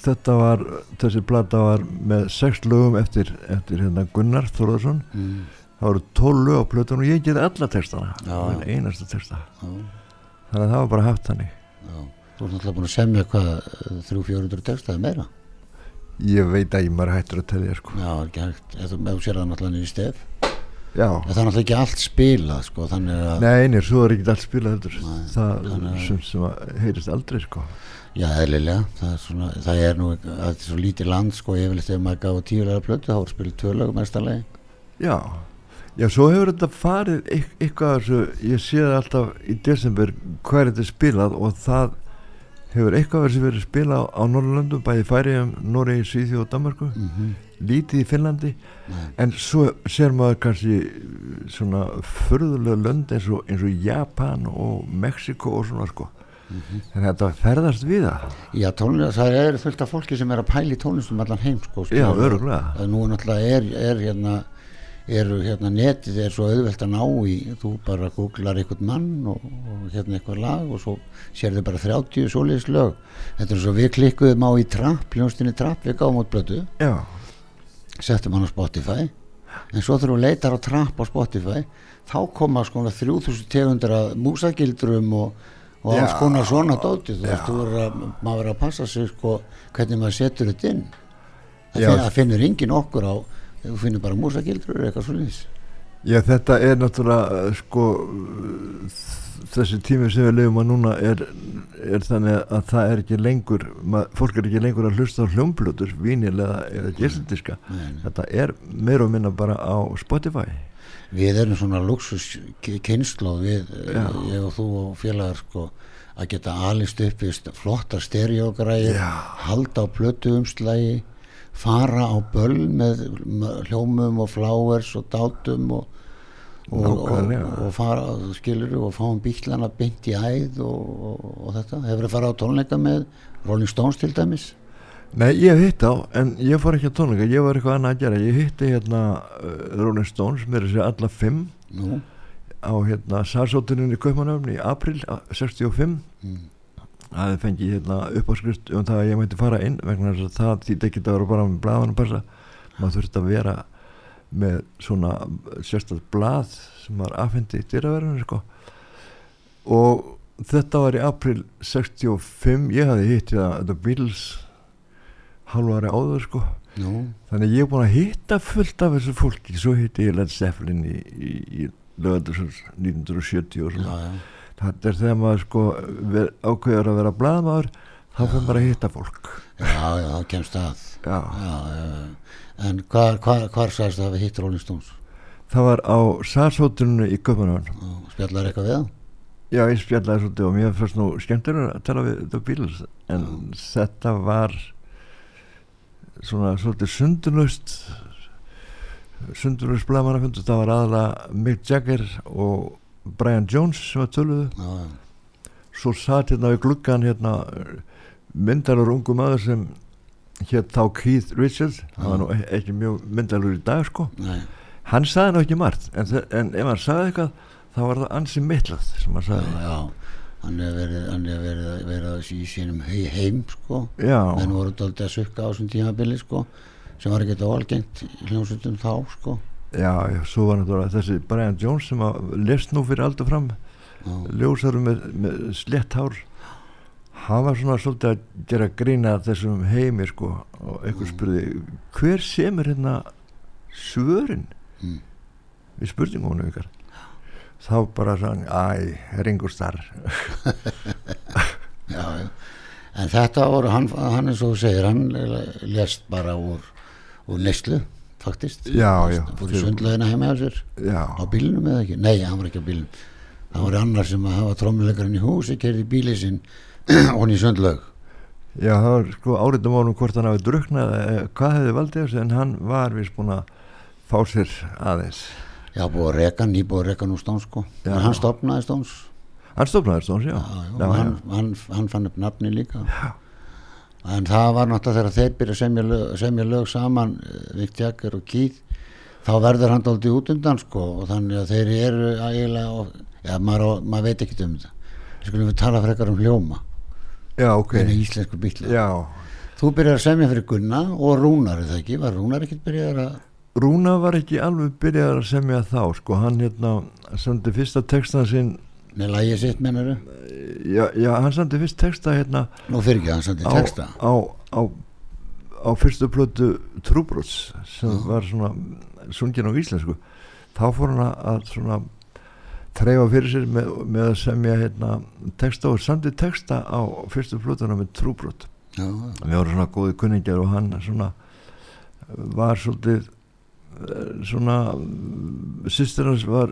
þetta var þessi plata var með sex lögum eftir, eftir hérna Gunnar Þorðarsson mm. það voru tól lög á plötun og ég gerði alla textana. Já. Einasta texta. Já, þannig að það var bara haft þannig. Já. þú ert náttúrulega búin að semja hvað 300-400 textaði meira? Ég veit að ég maður hættur að telja sko. já, ekki hægt, ef þú, sér það náttúrulega í stef já, En það er náttúrulega ekki allt spilað sko, þannig að, nei, nei, svo er ekki allt spilað heldur Nei, það er að- sem, sem að heyrist aldrei sko. já, eðlilega, það er svona, það er nú, það er svo lítið land, sko, ég vil þegar maður gáði tíulega plötu, þá voru spilað tvö lögum mestarlegi. já, já, svo hefur þetta farið eit- eitthvað af þessu, ég sé það alltaf í desember hvað er þetta spilað og það hefur eitthvað af þessu verið spilað á Norrlöndum, bæði Færiðum, Noregi, Svíþjóð og Danmarku Mm -hmm. Lítið í Finnlandi Nei. en svo ser maður kannski uh, svona förðulega lönd eins og, eins og Japan og Mexiko og svona sko en þetta ferðast við það Já, tónlist, það er fullt af fólki sem er að pæla í tónlistum allan heim sko, Já, skilur. örugglega. Það Nú náttúrulega er, er hérna eru hérna netið er svo auðvelt að ná í þú bara googlar einhvern mann og, og hérna eitthvað lag og svo sérðu bara 30 svoleiðis lög þetta er svo við klikkuðum á í trapp hljónstinni trapp við gáum út blötu já, settum hann á Spotify. En svo þegar þú leitar á trapp á Spotify þá koma sko 3000 tegundir að músagildrum og, og alls konar svona dóti þú veist, að, maður verður að passa sig sko hvernig maður setur þetta inn. Það, finnur engin okkur á þú finnur bara músagildur eða eitthvað svona já þetta er náttúrulega sko þessi tími sem við lefum að núna er, er þannig að það er ekki lengur mað, fólk er ekki lengur að hlusta á hljómblutur vínilega eða gestindiska þetta er meira og minna bara á Spotify við erum svona luxus kynnslóð við, Já. ég og þú og félagar sko að geta alist upp við st- flottar stereogræðir Já. halda á plötu umslægi fara á böll með með hljómum og flowers og dátum og, og, og, og fara, skilur og fáum bílana beint í æð og, og, og þetta, hefur að fara á tónleika með Rolling Stones til dæmis? Nei, ég hitt á, en ég fór ekki að tónleika, ég var eitthvað annað að gera, ég hitti hérna uh, Rolling Stones, mér er segja alla fimm nú, á hérna Sarsóttuninni í Kaupmannöfni í april a- 65 Mm. það fengi hérna uppáskrift um það að ég mætti fara inn vegna þess að það þýtti ekki að vera bara með blaðan að passa. Maður þurfti að vera með svona sérstætt blað sem var afhendi í dýraverðinu sko. og þetta var í april 65 ég hafði hitt The Beatles halvari áður sko. Nú, Þannig ég er búin að hitta fullt af þessu fólki. Svo hitti ég Led Zeppelin í, í, í lögandusins 1970 og já, svona. Já þetta er þegar maður sko ákveður að vera blaðmaður þá fyrir maður að hitta fólk. Já, já, það kemst að. Já, já, já, en hvar, hvar, hvar sagðist það að við hitt Rolling Stones? Það var á Sarshóttuninu í og spjallar eitthvað við það Já, ég spjallaði svolítið og mér fannst nú skemmtur að tala við The Beatles en þetta var svona svolítið sundunust sundunust blaðmannafundur. Það var aðalega Mick Jagger og Brian Jones sem var töluðu. Svo satt hérna við gluggan hérna myndalur ungu maður sem hétt þá Keith Richards. Hann var nú e- ekki mjög myndalur í dag sko. Nei, hann saði nú ekki margt en, en ef hann saði eitthvað þá var það ansi mittlað sem hann já, saði já. Hann verið, hann hefur verið, verið í sínum hei, heim sko. Já, menn voru dálítið að sukka á þessum tímabili sko sem var ekkert óalgengt í hljómsveitum þá sko. Já, já, svo var náttúrulega þessi Brian Jones sem að lest nú fyrir aldur fram já, ljósarum með, með slett hár hann var svona svolítið að gera grína þessum heimi sko og einhver spurði hver semur hérna svörin? Mm. við spurningunum ykkar. Þá bara sann, æ, Ringo Starr. <laughs> Já, já. En þetta voru, hann, hann eins og þú segir hann lest bara úr úr neyslu, faktist. Fór í sundlaðina heima á sér. Já, á bílnum eða ekki, nei, hann var ekki á bílnum. Það var annar sem að hafa trómuleikarinn í húsi kerði bíli sinn <clears throat> og hann í sundlaug já, það var sko áriðum ánum hvort hann hafi druknað eða hvað hefði valdið þessu en hann var vist búin að fá sér aðeins. Já, búið að reka, nýbúið að reka nú Stóns sko. Já. en hann stopnaði Stóns hann stofnaði stóns, já, já, já, hann, hann, hann fann upp nafni líka. Já. en það var náttúrulega þegar þeir byrja semja lög, semja lög saman Vikt Jagger og Keith þá verður hann dálítið út undan sko og þannig að þeir eru ægilega og, já, maður, maður veit ekki um þetta. Skulum við tala frekar um hljóma já, ok. Hvernig íslensku já, þú byrjar að semja fyrir Gunna og Rúnar er það ekki, var Rúnar ekkert byrjar að Rúna var ekki alveg byrjað að semja þá sko, hann hérna sendi fyrsta textan sinn með lægi sitt mennaru já, já, hann sendi fyrst texta hérna nú fyrir ekki hann sandi á, texta. á, á, á fyrstu plötu Trúbrots sem var svona sungin á íslensku. Þá fór hann að svona treyfa fyrir sér með, með að semja hérna, texta og samti texta á fyrstu plötuna með Trúbrot. Við vorum svona góði kunningjar og hann svona var svolítið eh, svona sýstir hans var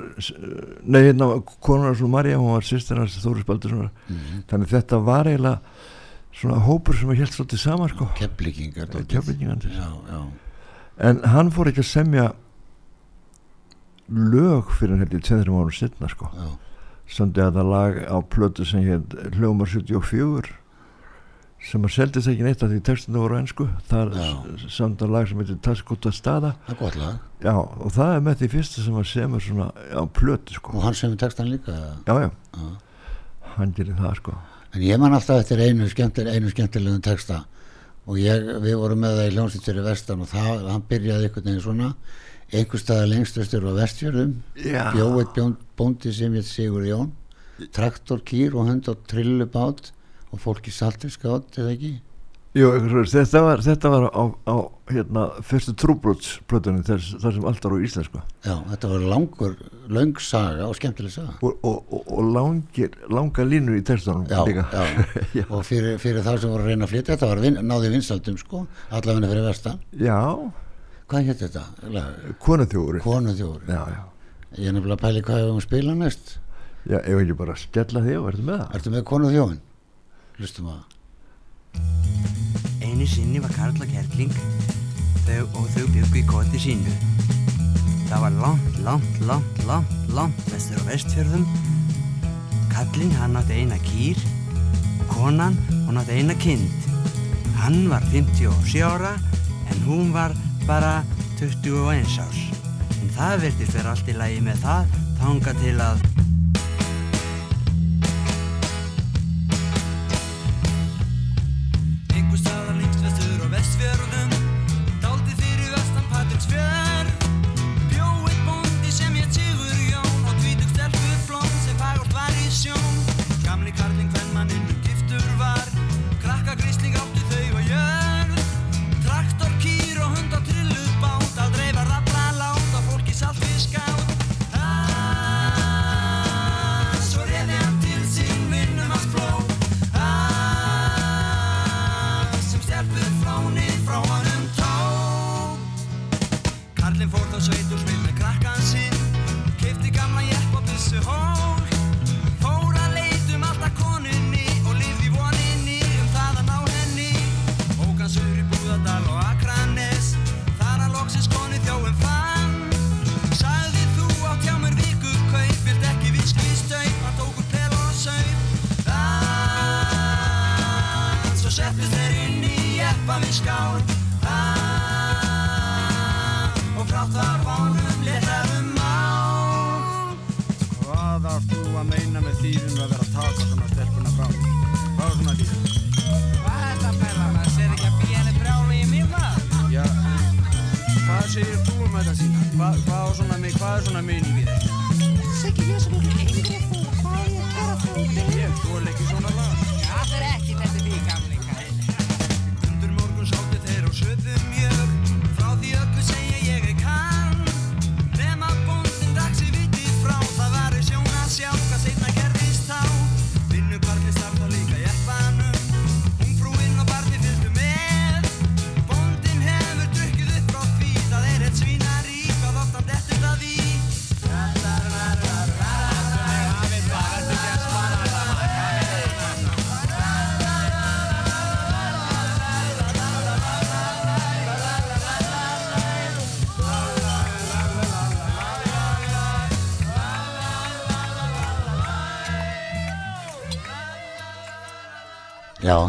nei hérna konar og Marja hún var sýstir hans Þóri Spaldurssonar Mhm. þannig þetta var eiginlega svona hópur sem helt svolítið saman sko. Keflingingar en hann fór ekki að semja lög fyrir hann heldur tveðurum árum setna sko. Já, samt þetta lag á plötu sem hér Hljómar 74 sem að seldist ekki neitt af því textinu voru ennsku það Já. er samt að lag sem heitir Tasskota staða það já, og það er með því fyrsta sem að semur svona á plötu sko. Og hann sem við textan líka? Eða? já, já, hann gerir það sko. En ég man alltaf eftir einu, skemmtil, einu skemmtilegum texta. Og ég, við vorum með það í hljómsýtt fyrir vestan og það, hann byrjaði einhvern veginn svona einhver staðar lengst östur á vestjörðum já, bjóð eitt bóndi sem ég Sigur Jón. Traktor, kýr og hund og trillubát og fólk í saltiskátt eða ekki? Jú, þetta var, þetta var á, á hérna, fyrstu trúbrotsplötunni þar, þar sem allt var á íslensku. Já, þetta var langur, löng saga og skemmtileg saga. Og, og, og, og langir, langa línur í textunum já, já. <laughs> já. og fyrir, fyrir þá sem voru að reyna að flytja þetta var vin, náði vinsaldum sko, allavegna fyrir vestan. Já, hvað hétt þetta? Lag- konuþjóður Konuþjóður já, já, ég er nefnilega að pæli hvað við höfum að spila næst já, ef ekki bara skella því og verður með það ertu með Konuþjóðin? hlustum að Einu sinni var Karl og Kerling þau, og þau byggu í koti sínu. Það var langt, langt, langt, langt, langt vestur á vestfjörðum. Kallinn hann átti eina kýr og konan hún átti eina kind. Hann var 57 ára en hún var bara 21 árs. En það verðist vera allt í lagi með það þanga til að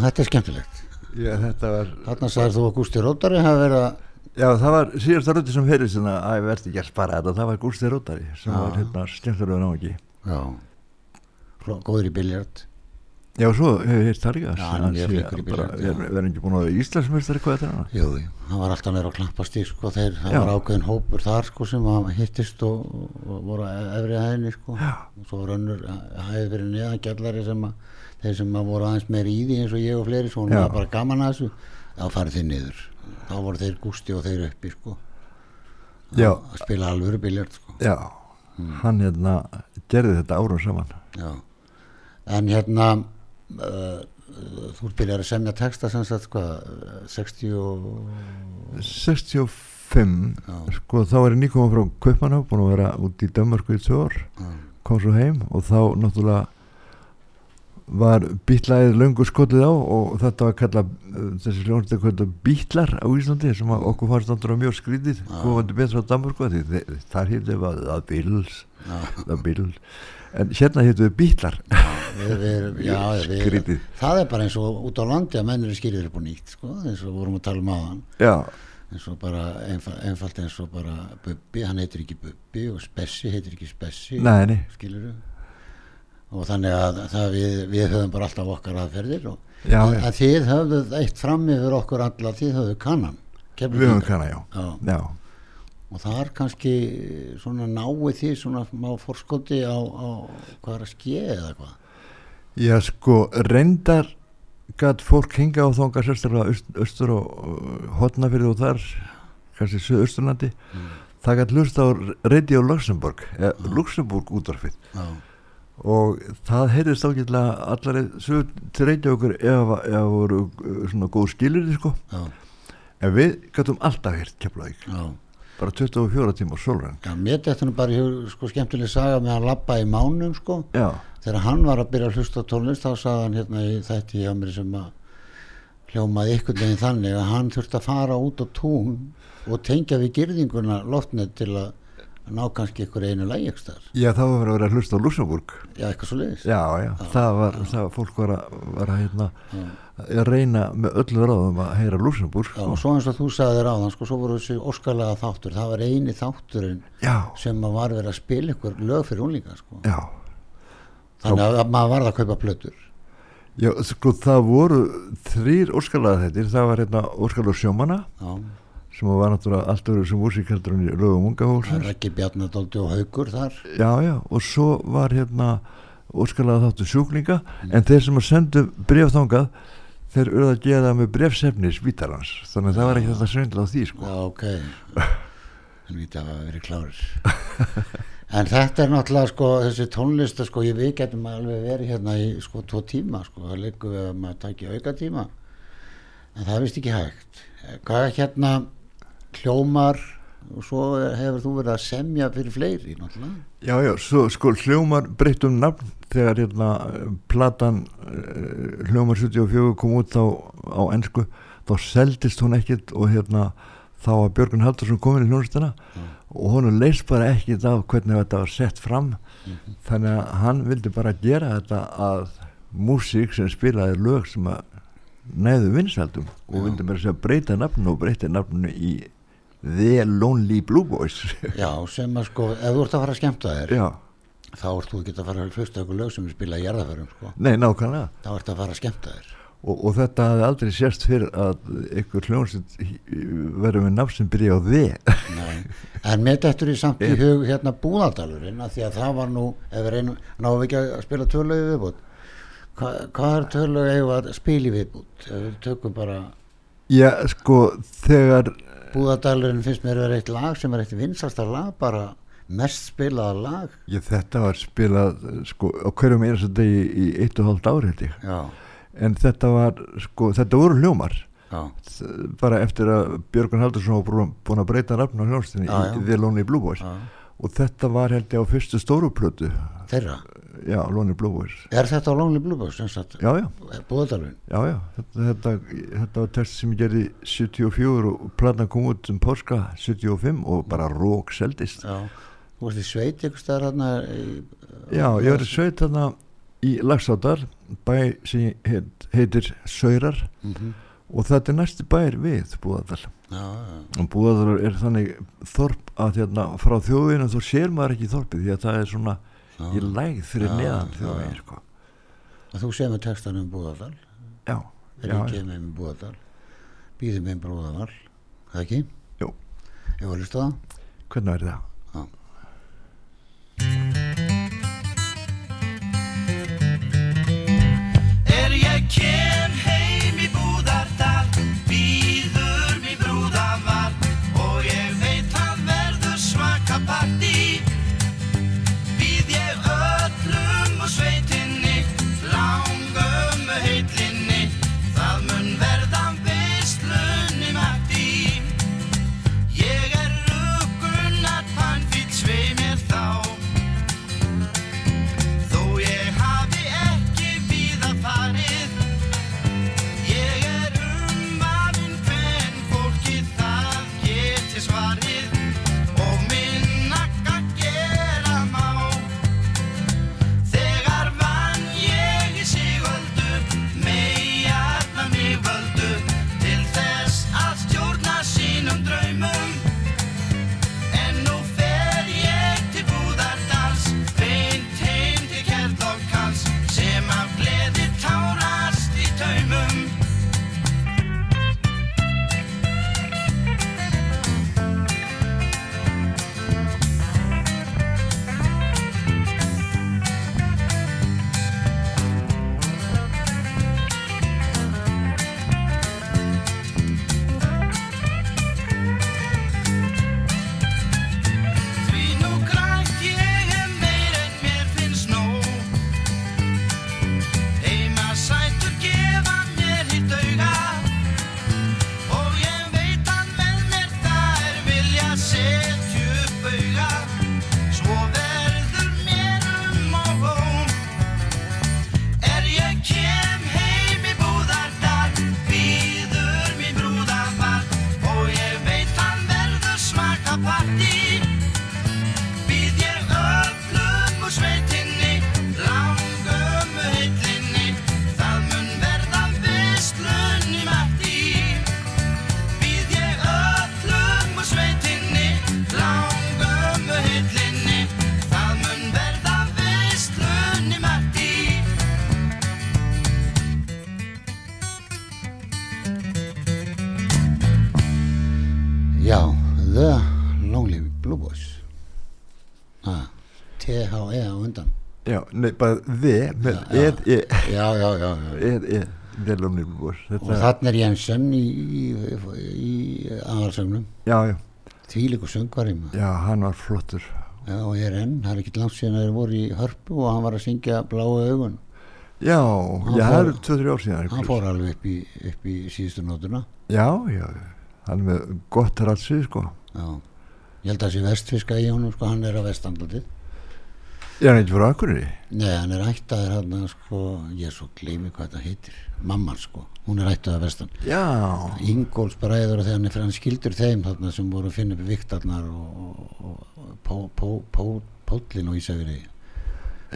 þetta er skemmtilegt já, þetta var þarna sagðir þú að Gústi Rótari hafa verið að Já, það var síðasta röndi sem heyrði svona að ég verði ekki að spara þetta, það var Gústi Rótari sem Já. var hérna skemmtilega náðungi. já, góður í biljart Já, svo hefur ég það líka. Já, hann er flinkur í já. er- Verður ekki búin að vera Íslandsmeistari hvað þetta jú, hann var alltaf meira að klappa stík sko, þeir, það Já. var ákveðin hópur þar sko sem að hittist og, og voru að efri hæðinni sko og svo var önnur hæði fyrir neðan sem að þeir sem að voru aðeins meir í því eins og ég og fleiri svo hún Já. var bara gaman að þessu þá farið þeir niður. Þá voru þeir Gústi og þeir uppi sko. Já. að spila alvöru biljart sko. Já, hann hérna gerði þetta árum saman. Já, en hérna uh, þú byrjar að semja texta sem sagt hvað, 60 og 65, sko þá er ég nýkominn frá Kaupaná, búin að vera út í Dömmarku í ár, kom svo heim og þá náttúrulega var bítlaðið löngu skotið á og þetta var kallað uh, þessi hljónstu kallað bítlar á Íslandi sem okkur fannst náttúrulega mjög skrítið. Komandi betra á þe- þar hittum við að, bíl en hérna héttu við við, <laughs> Skrítið. það er bara eins og út á landi að mennir skýrir upp á nýtt sko, eins og vorum að tala um aðan eins og bara einfalt, eins og bara Bubbi, hann heitir ekki Bubbi og Spessi heitir ekki Spessi. Nei, nei. Og þannig að það við, við höfum bara alltaf okkar aðferðir og Já, að, að þið höfðuð eitt fram yfir okkur alla þið höfðuð kannan við höfum kanna, já. Já. já. Og það er kannski svona náið því svona má forskoti á, á hvað er að skeið eða hvað? Já, sko, reyndar gæt fólk hinga á þonga sérstaklega aust, austur og uh, hotnafyrði og þar kannski Suðausturlandi. Það gæt hlust á Radio Luxemburg eða Luxemburg útvarfið Já. Og það heyrðist ágætlega allar sögur til Reykjavíkur ef það voru uh, svona góð skilur sko. En við gætum alltaf Keflavík Já. bara 24 tíma sólræn Já, mér þetta nú bara sko, skemmtileg saga með að labba í mánum sko. Þegar hann var að byrja að hlusta tónlist þá sagði hann hérna í þætti hjá mér sem að hljómaði ykkur veginn þannig að hann þurfti að fara út á tún og tengja við girðinguna loftnet til að ná kannski ykkur einu lægjækstar Já, það var að vera að hlusta á Luxemburg Já, eitthvað svo leiðis Já, já, það var, það var fólk var að, var að, hérna, að reyna með öllu ráðum að heyra Luxemburg Já, og svo eins og þú sagði þér áðan sko, svo voru þessi óskalega þáttur. Það var eini þátturinn Já. sem að var verið að spila ykkur lög fyrir unlinga sko. Já. þannig að, að maður varð að kaupa plötur. Já, sko það voru þrýr óskalega þetta, það var hérna óskalega sjómana Já. Sem var náttúrulega allt öðru sem músík heldur en í lögum unga það hólsins ekki Bjarnadóldi og Haugur þar. Já, já, og svo var hérna óskalega þáttu sjúklinga en þeir sem að sendu bref þangað þeir urða að gera það með brefsefni spítalans, þannig að það var ekki þetta svindla á því sko. Já, ok. En við það var verið klárir. <laughs> En þetta er náttúrulega sko þessi tónlista sko ég við getum alveg verið hérna í sko tvo tíma sko. Það liggur við að maður taki auka tíma en það vist ekki hægt. Hvað er hérna hljómar og svo hefur þú verið að semja fyrir fleiri náttúrulega. Já, já, svo sko hljómar breytt um nafn. Þegar hérna eh, platan uh, hljómar 74 kom út á, á ennsku þá seldist hún ekkit og hérna þá var Björgun Haldursson komin í hljónstana og hún leist bara ekkit af hvernig þetta var sett fram. Þannig að hann vildi bara gera þetta að músík sem spilaði lög sem að næðu vinsaldum og vildi bara segja breyta nafnu og breyta nafnu í The Lonely Blue Boys. <laughs> Já, sem að sko, ef þú ert að fara að skemmta þér Já. þá ert þú ekki að fara að hlusta okkur lög sem er spilað í jarðaförum sko. Nei, nákvæmlega. Þá ert að fara að skemmta þér. Og, og þetta hafði aldrei sérst fyrir að einhver hljónsett verður með nafn sem byrja á þið Nei. en með þetta er í samt í <laughs> hug hérna búðardalurinn af því að það var nú ef við reynum, við ekki að spila törlögu viðbútt Hva, hvað er törlögu við að spila í viðbútt ef við tökum bara Já, sko, þegar búðardalurinn finnst mér að vera eitt lag sem er eitt vinsasta lag bara mest spilaða lag. Ég, þetta var spilað sko, á hverjum einasta degi í eitt og hálft ári en þetta var, sko, þetta voru hljómar. Já. Bara eftir að Björgun Haldursson var búin- að breyta nafn á já. í The Lonely Blue Boys. Já. og þetta var held ég á fyrstu stóru plötu. Þeirra já, Lonely Blue Boys er þetta Lonely Blue Boys já, já, búðardalurinn já, já þetta, þetta, þetta var test sem ég gerði 74 og platan kom út um páska 75 og bara rók seldist Já. þú varst í sveit ykkur staðar hérna Já, ég var í sveit þarna í Lagsádal, bæ sem heit, heitir Saurar Mhm. og þetta er næsti bæir við Búðardal. Já, já. Og Búðardal er þannig þorp að hérna frá þjóðinu þú sér maður ekki þorpið því að það er svona í lægð fyrir neðan já. sko. þú segir með textan um Búðardal Já, Ríkið með Búðardal Býðið með Bróðaval Það ekki? Jú Ég var að hlusta það Hvernig er það? Nei, bara þið með eð, e, já, já, já, já. eð, e Del Omnibus og þetta, þannig er Jensen í, í, í aðalsögnum. Já, já, þvílíku söngvari já, hann var flottur. Já, og er enn, það er ekki langt síðan að þeir voru í hörpu og hann var að syngja bláu augun. Já, já, það eru 2-3 ár síðan hann fór alveg upp í, upp í síðustu nótuna. Já, já, hann er með gott rætsið sko. Já, ég held að það sé vestfiska í honum sko, hann er að vestandaldið er ekki frá Akureyri? Nei, hann er ættaður hann sko, ég svo gleymi hvað þetta heitir. Mamman sko, hún er ættaður vestan. Já, Ingóls bræður og þegar hann er hann skildur þeim þarna sem voru að finna upp viktarnar og, og, og pó, pó, pó, póllin og Ísafiri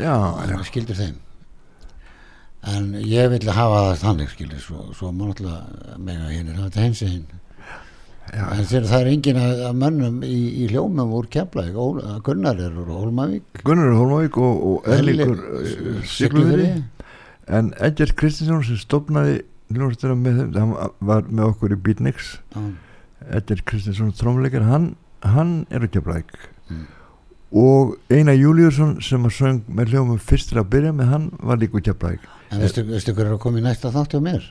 já, hann er skildur þeim. En ég vil hafa það þannig skilur svo, svo má náttúrulega mega hinn er hafa þetta hens hinn Já. það er engin að, að mönnum í, í hljómum úr Keflæk Gunnar er úr Hólmavík Gunnar Hólmavík og, og uh, Siglufirði. Siglufirði en Edgert Kristinsson sem stopnaði hljómsveituna með þeim, hann var með okkur í Beatniks Já. Edgert Kristinsson trómleikar, hann, hann er að blæk Mm. og Einar Júliusson sem að söng með hljómum fyrst til að byrja með hann var líka að blæk en veistu, veistu hver er að koma í næsta þátt hjá mér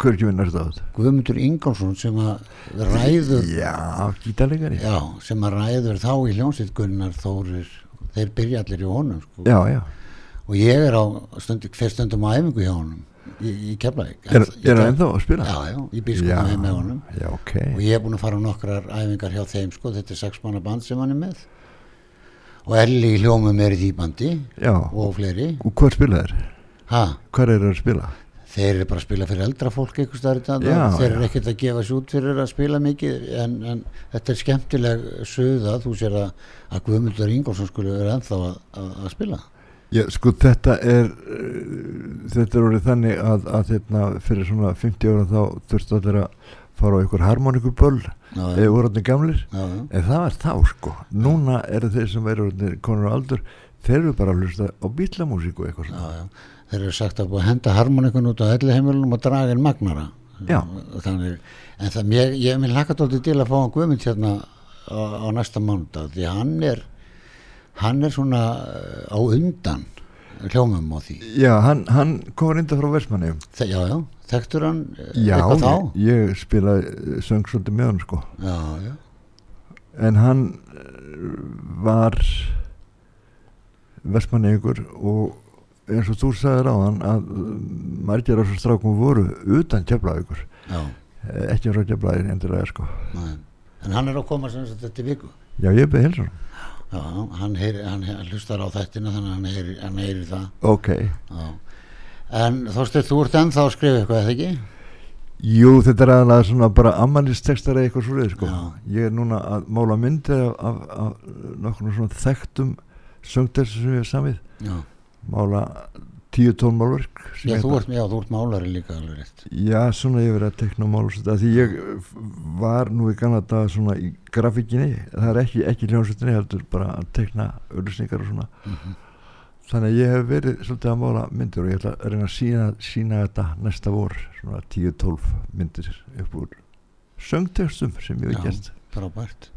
hver ekki við næst á þetta? Guðmundur Ingólfsson sem að ræður Já, gítarleikari. Já, sem að ræður þá í hljómsveit Gunnar Þórir. Þeir byrja allir í honum sko. já, já. og ég er á stundi, hver stundum á æfingu hjá honum í, í Keflæk Er, hann ennþá að spila? já, já, ég býr sko með með honum. Já, ok. Og ég er búin að fara á nokkrar æfingar hjá þeim sko, þetta er sex manna band sem hann er með. Og Elli í hljómum er í því bandi Já, og fleiri. Og hvað spila ha, Hvað er að spila? Þeir eru bara að spila fyrir eldra fólk dag, Já, þeir eru ekkert að gefa sér út fyrir að spila mikið en, en þetta er skemmtileg suða, þú sér að, að Guðmundur Ingólfsson skulle vera ennþá að, að, að spila. Já, sko þetta er þetta er orðið þannig að, að hérna, fyrir svona 50 ára þá þurftu allir að fara á einhver harmonikuböll já, eða voru allir gamlir. Já, já. en það var þá sko. Núna eru þeir sem eru orðnir konur á aldur þeir eru bara að hlusta á bílamúsík og eitthvað Já, svona. já. Þeir eru sagt að búið að henda harmonikun út á elli heimilunum og draga inn magnara. Já. Þannig, en það, ég, ég minn lakka dóltið til að fá hann Guðmund hérna á, á næsta mánudag því hann er hann er svona á undan hljómum á því. Já, hann, hann kom reynda frá Vestmanni. Já, já, þekktur hann eh, Já, eitthvað þá? ég, ég spilaði eh, söng svolítið með hann sko. Já, já, en hann eh, var Vestmanni ykkur og eins og þú sagðir á hann að eh, margir af þessu strákum voru utan já, ekki frá keflaði endilega sko. Næ. en hann er að koma sem þetta viku. Já, ég beði hilsum Já, hann, hann, hlustar á þættina þannig hann heyri, hann heyri það. Ok, já. En Þorsteinn, þú ert ennþá að skrifa eitthvað, eða ekki? jú þetta er aðalega svona bara ammælistextar eða eitthvað svoleið sko. Já. Ég er núna að mála myndir af, af, af nokkur svona þekktum söngtextur sem ég hef samið. Já, mála tíu tón málverk sem já, þú, ert, já þú ert málari líka alveg rétt Já, svona ég verið að tekna mál og svona, því ég var nú í gamla dag svona í grafíkinni, það er ekki, ekki hljómsveitinni, heldur bara að tekna auðlýsningar og svona. Mhm. Þannig að ég hef verið svolítið að mála myndir og ég ætla að reyna að sína, sína þetta næsta vor, svona 10-12 myndir upp úr söngtextum sem ég hef gert. Frábært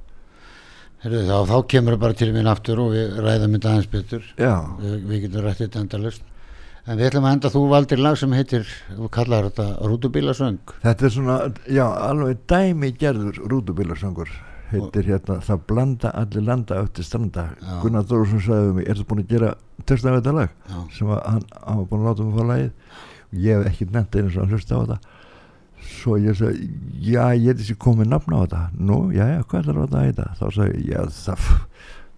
Herðu, þá, þá kemur það bara til minn aftur og við ræðum þetta aðeins betur. Já, við, við getum rætt þetta endalust En við ætlum að enda þú valdir lag sem heitir þú kallar þetta Rútubílasöng. Þetta er svona, já, alveg dæmi gerður rútubilarsöngur heitir hérna, það blanda allir landa eftir stranda. Já. Gunnar Dórsson sagði um mig, ertu búin að gera texta af þetta lag? Já, sem að hann, hann var búin að láta mig fá lagið. Ég hef ekki nefnt einu sem að hlusta á þetta svo ég sagði, já ég hef þessi komið nafn á þetta. Nú, já, já, hvað er þetta að heita? Þá sagði ég, já, það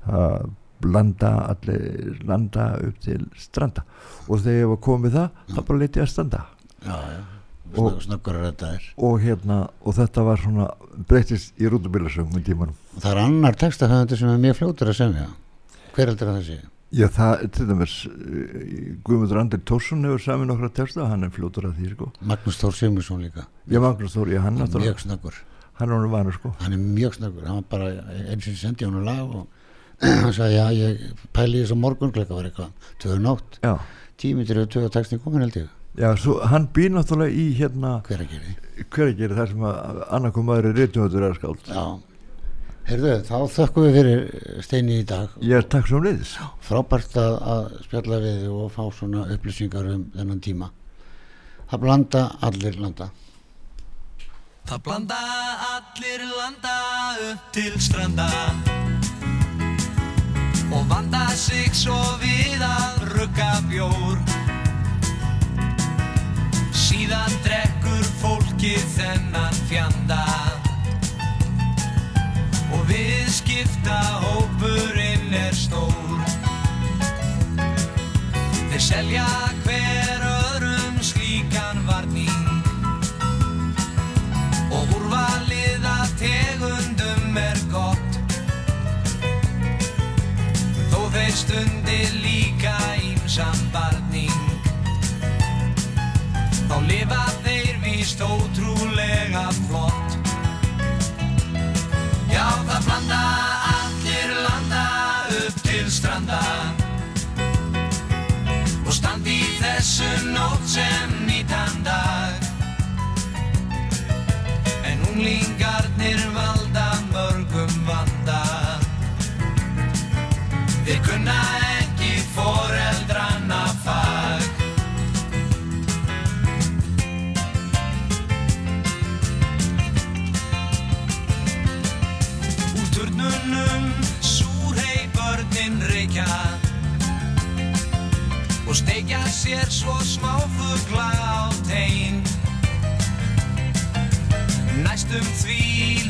það blanda allir landa upp til stranda. Og þegar ég var komið það, þá bara leti ég að standa. Já, já. Og- Snöggur að þetta er og hérna, og þetta var svona breytist í rútubilasöngum tímanum. Og það er annar textahöfundur sem er mjög fljótur að semja. Hver heldur að það sé? Já, það, til dæmis uh, Guðmundur Andri Tórsson hefur samin nokkra texta, hann er fljótur að því, sko. Magnús Þór Sigmundsson líka. Já, Magnús Þóri, hann, Hann er mjög snöggur. hann er vanur, sko. Hann er mjög snöggur. Hann var bara eins og sendi hann lag og <clears throat> hann sagði já ég pæli þess að morgun klukka var eitthvað. Tvöðu nótt. Já. Tímitur og tvöðu textin komin held ég. Já, svo hann býr náttúrulega í hérna hver að gera hver að gera það sem að annarkom maður er reytumöður er skáld. Já Heyrðu, þá þökkum við fyrir steini í dag. Ég er takk svo leiðis. Frábært að, að spjalla við þig og fá svona upplýsingar um þennan tíma. Það blanda allir landa. Það blanda allir landa upp til stranda og vanda sig svo við að rugga bjór síðan drekkur fólkið þennan fjanda Och vi skrev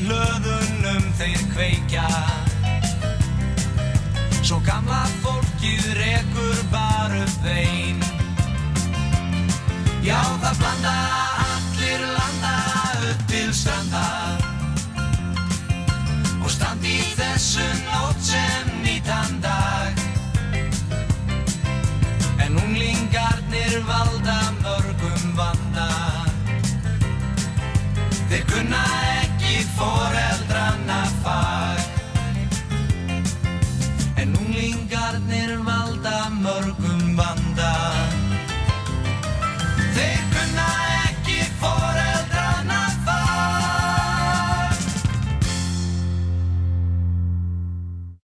löðunum þeir kveikja. Svo gamla fólkið rekur bara upp vein. Já það blanda